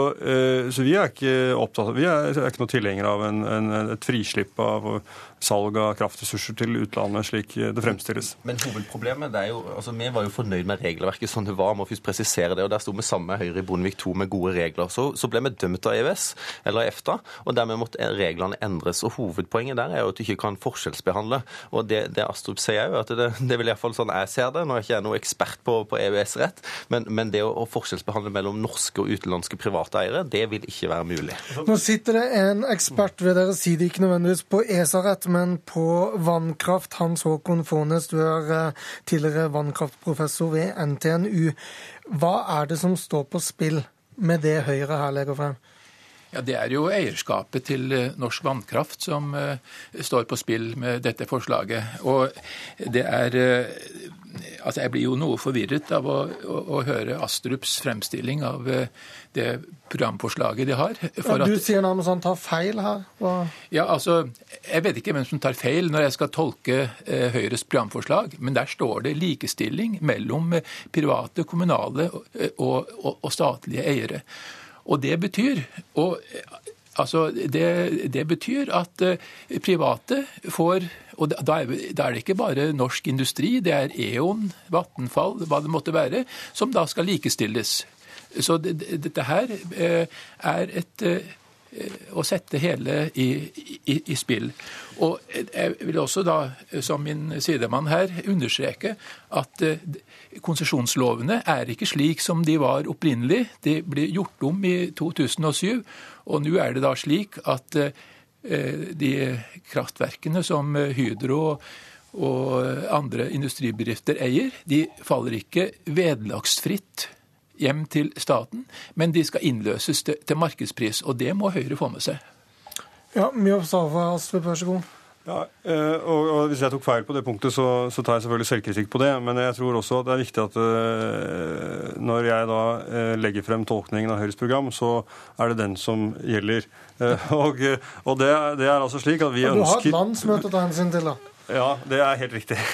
så, vi er ikke opptatt av, vi er, ikke noe tilhengere av en, en, et frislipp av salg av kraftressurser til utlandet, slik det fremstilles. Men hovedproblemet er jo, altså Vi var jo fornøyd med regelverket sånn det var. må først presisere det, og Der sto vi sammen med Høyre i Bondevik II med gode regler. Så, så ble vi dømt av EØS, eller EFTA, og dermed måtte reglene endres. og Hovedpoenget der er jo at du ikke kan forskjellsbehandle. og Det, det Astrup sier jo, at det, det vil iallfall sånn jeg ser det, nå er jeg ikke noe ekspert på, på EØS-rett, men, men, det å, å forskjellsbehandle mellom norske og utenlandske private private eiere. Det vil ikke være mulig. Nå sitter det en ekspert ved deres side, ikke nødvendigvis på ESA-rett, men på vannkraft. Hans Håkon Fånes, du er eh, tidligere vannkraftprofessor ved NTNU. Hva er det som står på spill med det Høyre her legger frem? Ja, Det er jo eierskapet til eh, norsk vannkraft som uh, står på spill med dette forslaget. Og det er uh, Altså, Jeg blir jo noe forvirret av å, å, å høre Astrups fremstilling av det programforslaget de har. Ja, du at, sier nærmest han tar feil her? Og... Ja, altså, Jeg vet ikke hvem som tar feil når jeg skal tolke Høyres programforslag, men der står det likestilling mellom private, kommunale og, og, og statlige eiere. Og det betyr og, altså, det, det betyr at uh, private får og da er, det ikke bare norsk industri, det er E.ON, Vattenfall, hva det måtte være, som da skal likestilles. Så det, dette her uh, er et å sette hele i, i, i, spill. Og Jeg vil også da, som min sidemann her, understreke at konsesjonslovene er ikke slik som de var opprinnelig. De ble gjort om i 2007, og nå er det da slik at de kraftverkene som Hydro og andre industribedrifter eier, de faller ikke vederlagsfritt hjem til staten, men de skal innløses til, markedspris. Og det må Høyre få med seg. Ja, mye Ava Astrup, vær så god. Ja, eh, og, og, Hvis jeg tok feil på det punktet, så, så, tar jeg selvfølgelig selvkritikk på det. Men jeg tror også det er viktig at uh, når jeg da uh, legger frem tolkningen av Høyres program, så er det den som gjelder. Uh, og, og det, det, er altså slik at vi ønsker Du har et landsmøte å ta hensyn til, da? Ja, det er helt riktig. [laughs]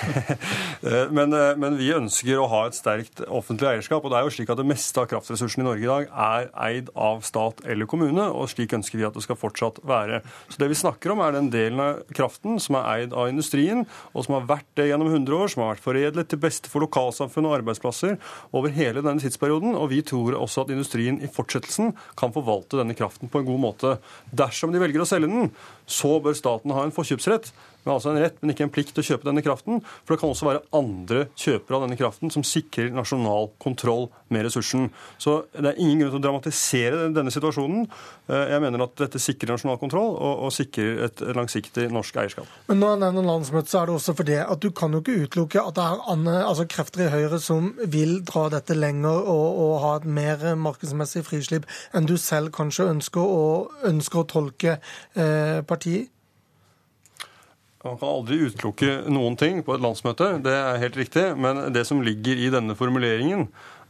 Eh, men, eh, men, vi ønsker å ha et sterkt offentlig eierskap. og Det er jo slik at det meste av kraftressursene i Norge i dag er eid av stat eller kommune, og slik ønsker vi at det skal fortsatt være. Så Det vi snakker om, er den delen av kraften som er eid av industrien, og som har vært det gjennom 100 år, som har vært foredlet til beste for lokalsamfunn og arbeidsplasser over hele denne tidsperioden. Og vi tror også at industrien i fortsettelsen kan forvalte denne kraften på en god måte. Dersom de velger å selge den, så bør staten ha en forkjøpsrett men altså en rett, men ikke en plikt til å kjøpe denne kraften. For det kan også være andre kjøpere av denne kraften som sikrer nasjonal kontroll med ressursen. Så det er ingen grunn til å dramatisere denne situasjonen. Eh, jeg mener at dette sikrer nasjonal kontroll og, og sikrer et langsiktig norsk eierskap. Men når jeg nevner landsmøtet, så er det også fordi at du kan jo ikke utelukke at det er andre, altså krefter i Høyre som vil dra dette lenger og, og ha et mer markedsmessig frislipp enn du selv kanskje ønsker, og, ønsker å tolke eh, partiet? Man kan aldri utelukke noen ting på et landsmøte, det er helt riktig. Men det som ligger i denne formuleringen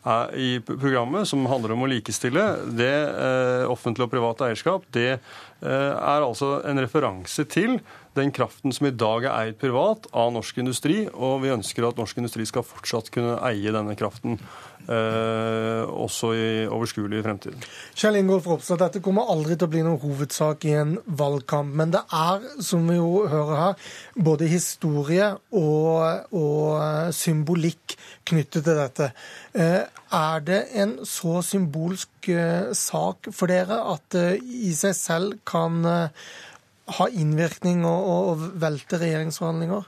er, i programmet, som handler om å likestille det eh, offentlige og private eierskap, det eh, er altså en referanse til den kraften som i dag er eid privat av norsk industri, og vi ønsker at norsk industri skal fortsatt kunne eie denne kraften. Eh, også i overskuelig fremtid. Kjell Ingolf Ropstad, dette kommer aldri til å bli noen hovedsak i en valgkamp. Men det er, som vi jo hører her, både historie og, og symbolikk knyttet til dette. Eh, er det en så symbolsk eh, sak for dere at det i seg selv kan ha innvirkning og, og velte regjeringsforhandlinger?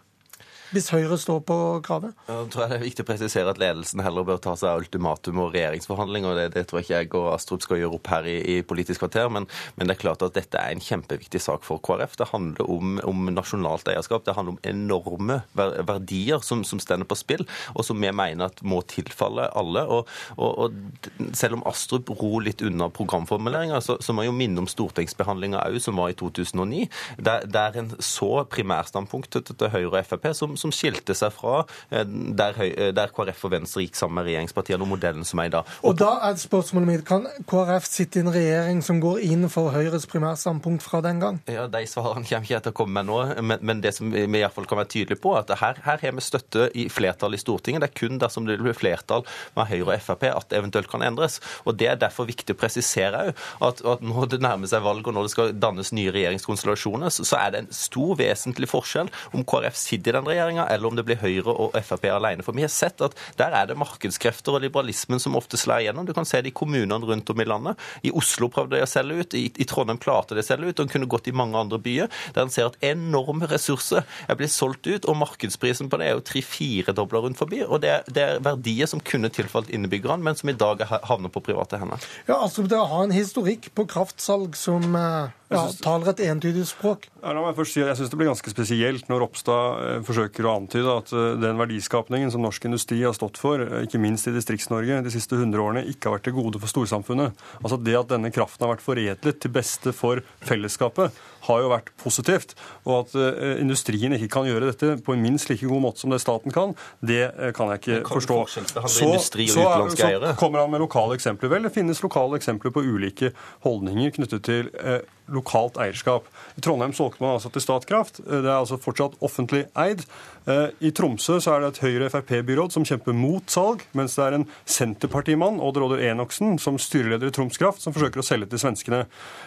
Hvis Høyre står på kravet? Jeg tror det er viktig å presisere at ledelsen heller bør ta seg av ultimatum og regjeringsforhandlinger. Det, det tror jeg ikke jeg og Astrup skal gjøre opp her i, i Politisk kvarter, men, men, det er klart at dette er en kjempeviktig sak for KrF. Det handler om, om nasjonalt eierskap. Det handler om enorme verdier som, som stender på spill, og som vi mener at må tilfalle alle. Og, og, og selv om Astrup ror litt unna programformuleringa, så, så må jeg jo minne om stortingsbehandlinga òg, som var i 2009, der, der en så primærstandpunktet til Høyre og Frp som, som skilte seg fra eh, der, eh, der, KrF og Venstre gikk sammen med regjeringspartiene, og modellen som er i dag. Og, og da er spørsmålet mitt, Kan KrF sitte i en regjering som går inn for Høyres primærstandpunkt fra den gang? Ja, De svarene kommer ikke jeg til å komme med nå, men, men det som vi i hvert fall kan være tydelige på, at her, her har vi støtte i flertall i Stortinget. Det er kun dersom det blir flertall med Høyre og Frp at det eventuelt kan endres. Og Det er derfor viktig å presisere at, at når det nærmer seg valg og når det skal dannes nye regjeringskonstellasjoner, så er det en stor vesentlig forskjell om KrF sitter i den regjeringen Solberg-regjeringa, eller om det blir Høyre og Frp alene. For vi har sett at der er det markedskrefter og liberalismen som ofte slår igjennom. Du kan se det i kommunene rundt om i landet. I Oslo prøvde de å selge ut, i, i Trondheim klarte de å selge ut, og en kunne gått i mange andre byer, der en ser at enorme ressurser er blitt solgt ut, og markedsprisen på det er jo tre-firedobla rundt forbi. Og det det er, verdier som kunne tilfalt innbyggerne, men som i dag havner på private hender. Ja, altså Det å ha en historikk på kraftsalg som eh, ja, taler et entydig språk. La meg først si at Jeg syns det blir ganske spesielt når Ropstad eh, forsøker å antyde at eh, den verdiskapningen som norsk industri har stått for, ikke minst i Distrikts-Norge de siste 100 årene, ikke har vært til gode for storsamfunnet. Altså Det at denne kraften har vært foredlet til beste for fellesskapet, har jo vært positivt. Og at uh, industrien ikke kan gjøre dette på en minst like god måte som det staten kan, det uh, kan jeg ikke kan forstå. Så, så, så, kommer han med lokale eksempler. Vel, det finnes lokale eksempler på ulike holdninger knyttet til eh, lokalt eierskap. I Trondheim solgte man altså til Statkraft. Det er altså fortsatt offentlig eid. Eh, I Tromsø så er det et Høyre-Frp-byråd som kjemper mot salg, mens det er en Senterpartimann, Odd Råder Enoksen, som styreleder i Troms Kraft, som forsøker å selge til svenskene.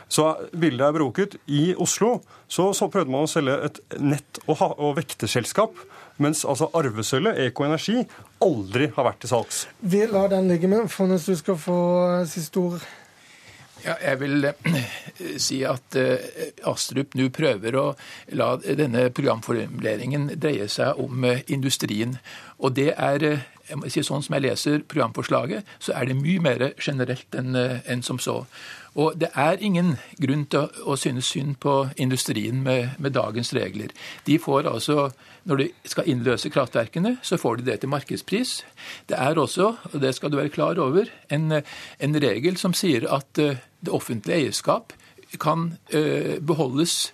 Så bildet er broket. I Oslo så, så prøvde man å selge et nett- og, og vekterselskap. Mens altså arvesølvet, Eko Energi, aldri har vært til salgs. Vi lar den ligge med. Fonnes, du skal få siste ord. Ja, jeg vil eh, [clears throat] si at eh, Astrup nå prøver å la denne programformuleringen dreie seg om eh, industrien. Og det er jeg må si Sånn som jeg leser programforslaget, så er det mye mer generelt enn som så. Og det er ingen grunn til å, å synes synd på industrien med, med dagens regler. De får altså når de skal innløse kraftverkene, så får de det til markedspris. Det er også, og det skal du være klar over, en, en regel som sier at eh, det offentlige eierskap kan uh, beholdes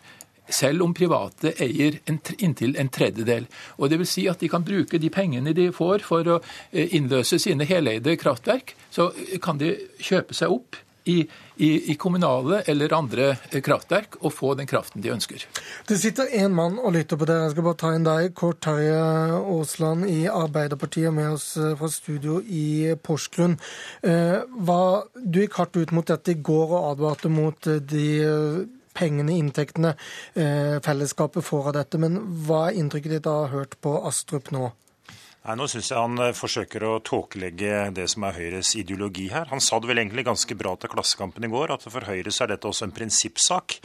selv om private eier en, inntil en tredjedel. Og det vil si at de kan bruke de pengene de får for å uh, innløse sine heleide kraftverk, så kan de kjøpe seg opp i, i, i, kommunale eller andre kraftverk og få den kraften de ønsker. Det sitter én mann og lytter på det. Jeg skal bare ta inn deg, Kort Terje Aasland i Arbeiderpartiet, med oss eh, fra studio i Porsgrunn. Eh, du gikk hardt ut mot dette i går og advarte mot eh, de pengene, inntektene, fellesskapet får av dette. Men hva er inntrykket ditt av å ha hørt på Astrup nå? Nei, Nå syns jeg han eh, forsøker å tåkelegge det som er Høyres ideologi her. Han sa det vel egentlig ganske bra til Klassekampen i går, at for Høyre så er dette også en prinsippsak.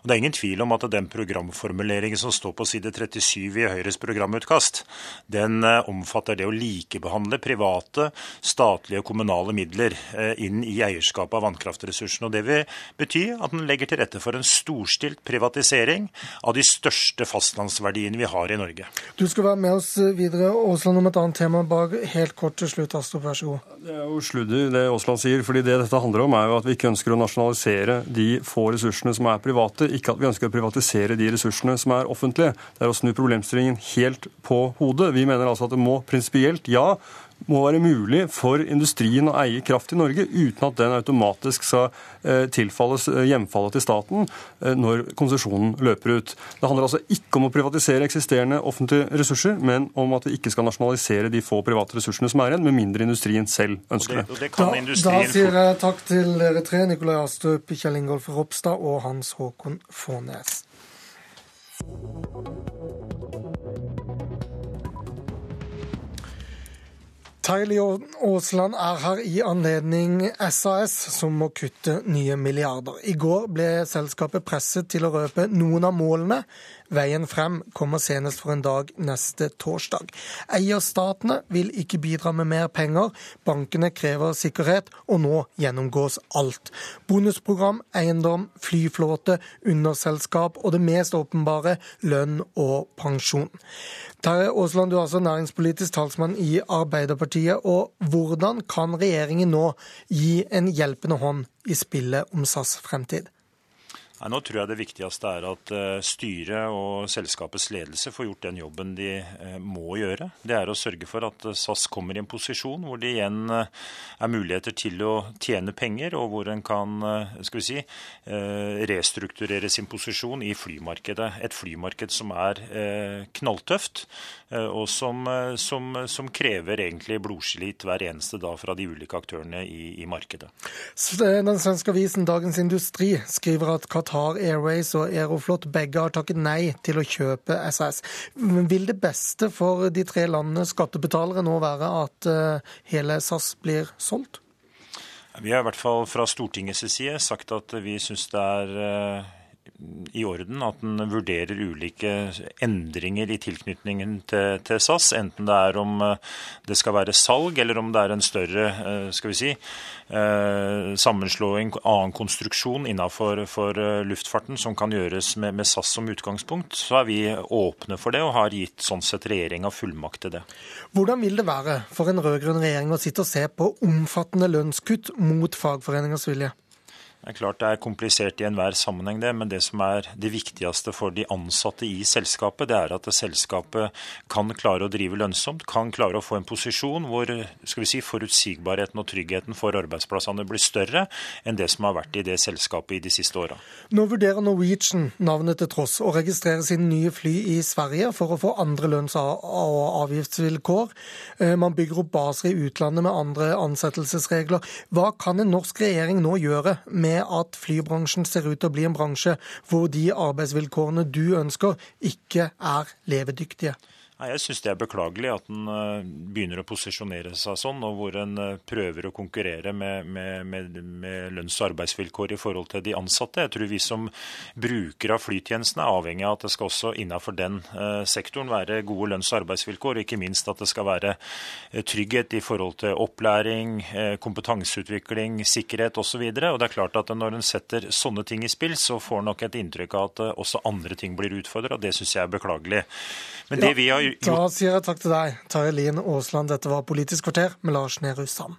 Og Det er ingen tvil om at den programformuleringen som står på side 37 i Høyres programutkast, den eh, omfatter det å likebehandle private, statlige og kommunale midler eh, inn i eierskapet av vannkraftressursene. Og Det vil bety at den legger til rette for en storstilt privatisering av de største fastlandsverdiene vi har i Norge. Du skal være med oss videre. Åsland om et annet tema bak, helt kort til slutt, Astrup, vær så god. Det er jo sludder, det Aasland sier. fordi det dette handler om, er jo at vi ikke ønsker å nasjonalisere de få ressursene som er private, ikke at vi ønsker å privatisere de ressursene som er offentlige. Det er å snu problemstillingen helt på hodet. Vi mener altså at det må prinsipielt, ja, må være mulig for industrien å eie kraft i Norge uten at den automatisk skal eh, tilfalles, hjemfallet til staten eh, når konsesjonen løper ut. Det handler altså ikke om å privatisere eksisterende offentlige ressurser, men om at vi ikke skal nasjonalisere de få private ressursene som er igjen, med mindre industrien selv ønsker det. Da, da, sier jeg takk til dere tre, Nikolai Astrup, Kjell Ingolf Ropstad og Hans Håkon Fårnes. Tyli Aasland er her i anledning SAS, som må kutte nye milliarder. I går ble selskapet presset til å røpe noen av målene Veien frem kommer senest for en dag neste torsdag. Eierstatene vil ikke bidra med mer penger, bankene krever sikkerhet, og nå gjennomgås alt. Bonusprogram, eiendom, flyflåte, underselskap og det mest åpenbare lønn og pensjon. Terje Aasland, du er altså næringspolitisk talsmann i Arbeiderpartiet. og Hvordan kan regjeringen nå gi en hjelpende hånd i spillet om SAS fremtid? Nei, nå tror jeg det viktigste er at uh, styret og selskapets ledelse får gjort den jobben de uh, må gjøre. Det er å sørge for at uh, SAS kommer i en posisjon hvor det igjen er muligheter til å tjene penger, og hvor en kan skal vi si, restrukturere sin posisjon i flymarkedet. Et flymarked som er knalltøft, og som, som, som, krever egentlig blodslit hver eneste dag fra de ulike aktørene i, i markedet. Den svenske avisen Dagens Industri skriver at Qatar Qatar Airways og Aeroflot begge har takket nei til å kjøpe SAS. Vil det beste for de tre landene skattebetalere nå være at eh, hele SAS blir solgt? Vi har i hvert fall fra Stortingets side sagt at vi syns det er eh, i orden at en vurderer ulike endringer i tilknytningen til, til, SAS. Enten det er om eh, det skal være salg, eller om det er en større eh, skal vi si, eh, sammenslåing, annen konstruksjon innenfor luftfarten som kan gjøres med, med, SAS som utgangspunkt. Så er vi åpne for det og har gitt sånn sett regjeringa fullmakt til det. Hvordan vil det være for en rød-grønn regjering å sitte og se på omfattende lønnskutt mot fagforeningers vilje? Det er klart det er komplisert i enhver sammenheng, det. Men det som er det viktigste for de ansatte i selskapet, det er at selskapet kan klare å drive lønnsomt, kan klare å få en posisjon hvor skal vi si, forutsigbarheten og tryggheten for arbeidsplassene blir større enn det som har vært i det selskapet i de siste åra. Nå vurderer Norwegian, navnet til tross, å registrere sine nye fly i Sverige for å få andre lønns- og avgiftsvilkår. Eh, man bygger opp baser i utlandet med andre ansettelsesregler. Hva kan en norsk regjering nå gjøre med med at flybransjen ser ut til å bli en bransje hvor de arbeidsvilkårene du ønsker, ikke er levedyktige? Jeg syns det er beklagelig at en eh, begynner å posisjonere seg sånn, og hvor en eh, prøver å konkurrere med, med, med, med, lønns- og arbeidsvilkår i forhold til de ansatte. Jeg tror vi som brukere av flytjenestene er avhengig av at det skal også innenfor den uh, sektoren være gode lønns- og arbeidsvilkår, og ikke minst at det skal være trygghet i forhold til opplæring, kompetanseutvikling, sikkerhet osv. Det er klart at når en setter sånne ting i spill, så får en nok et inntrykk av at også andre ting blir utfordra. Det syns jeg er beklagelig. Men det vi har da sier jeg takk til deg, Tarjei Lien Aasland. Dette var Politisk kvarter med Lars Nehru Sand.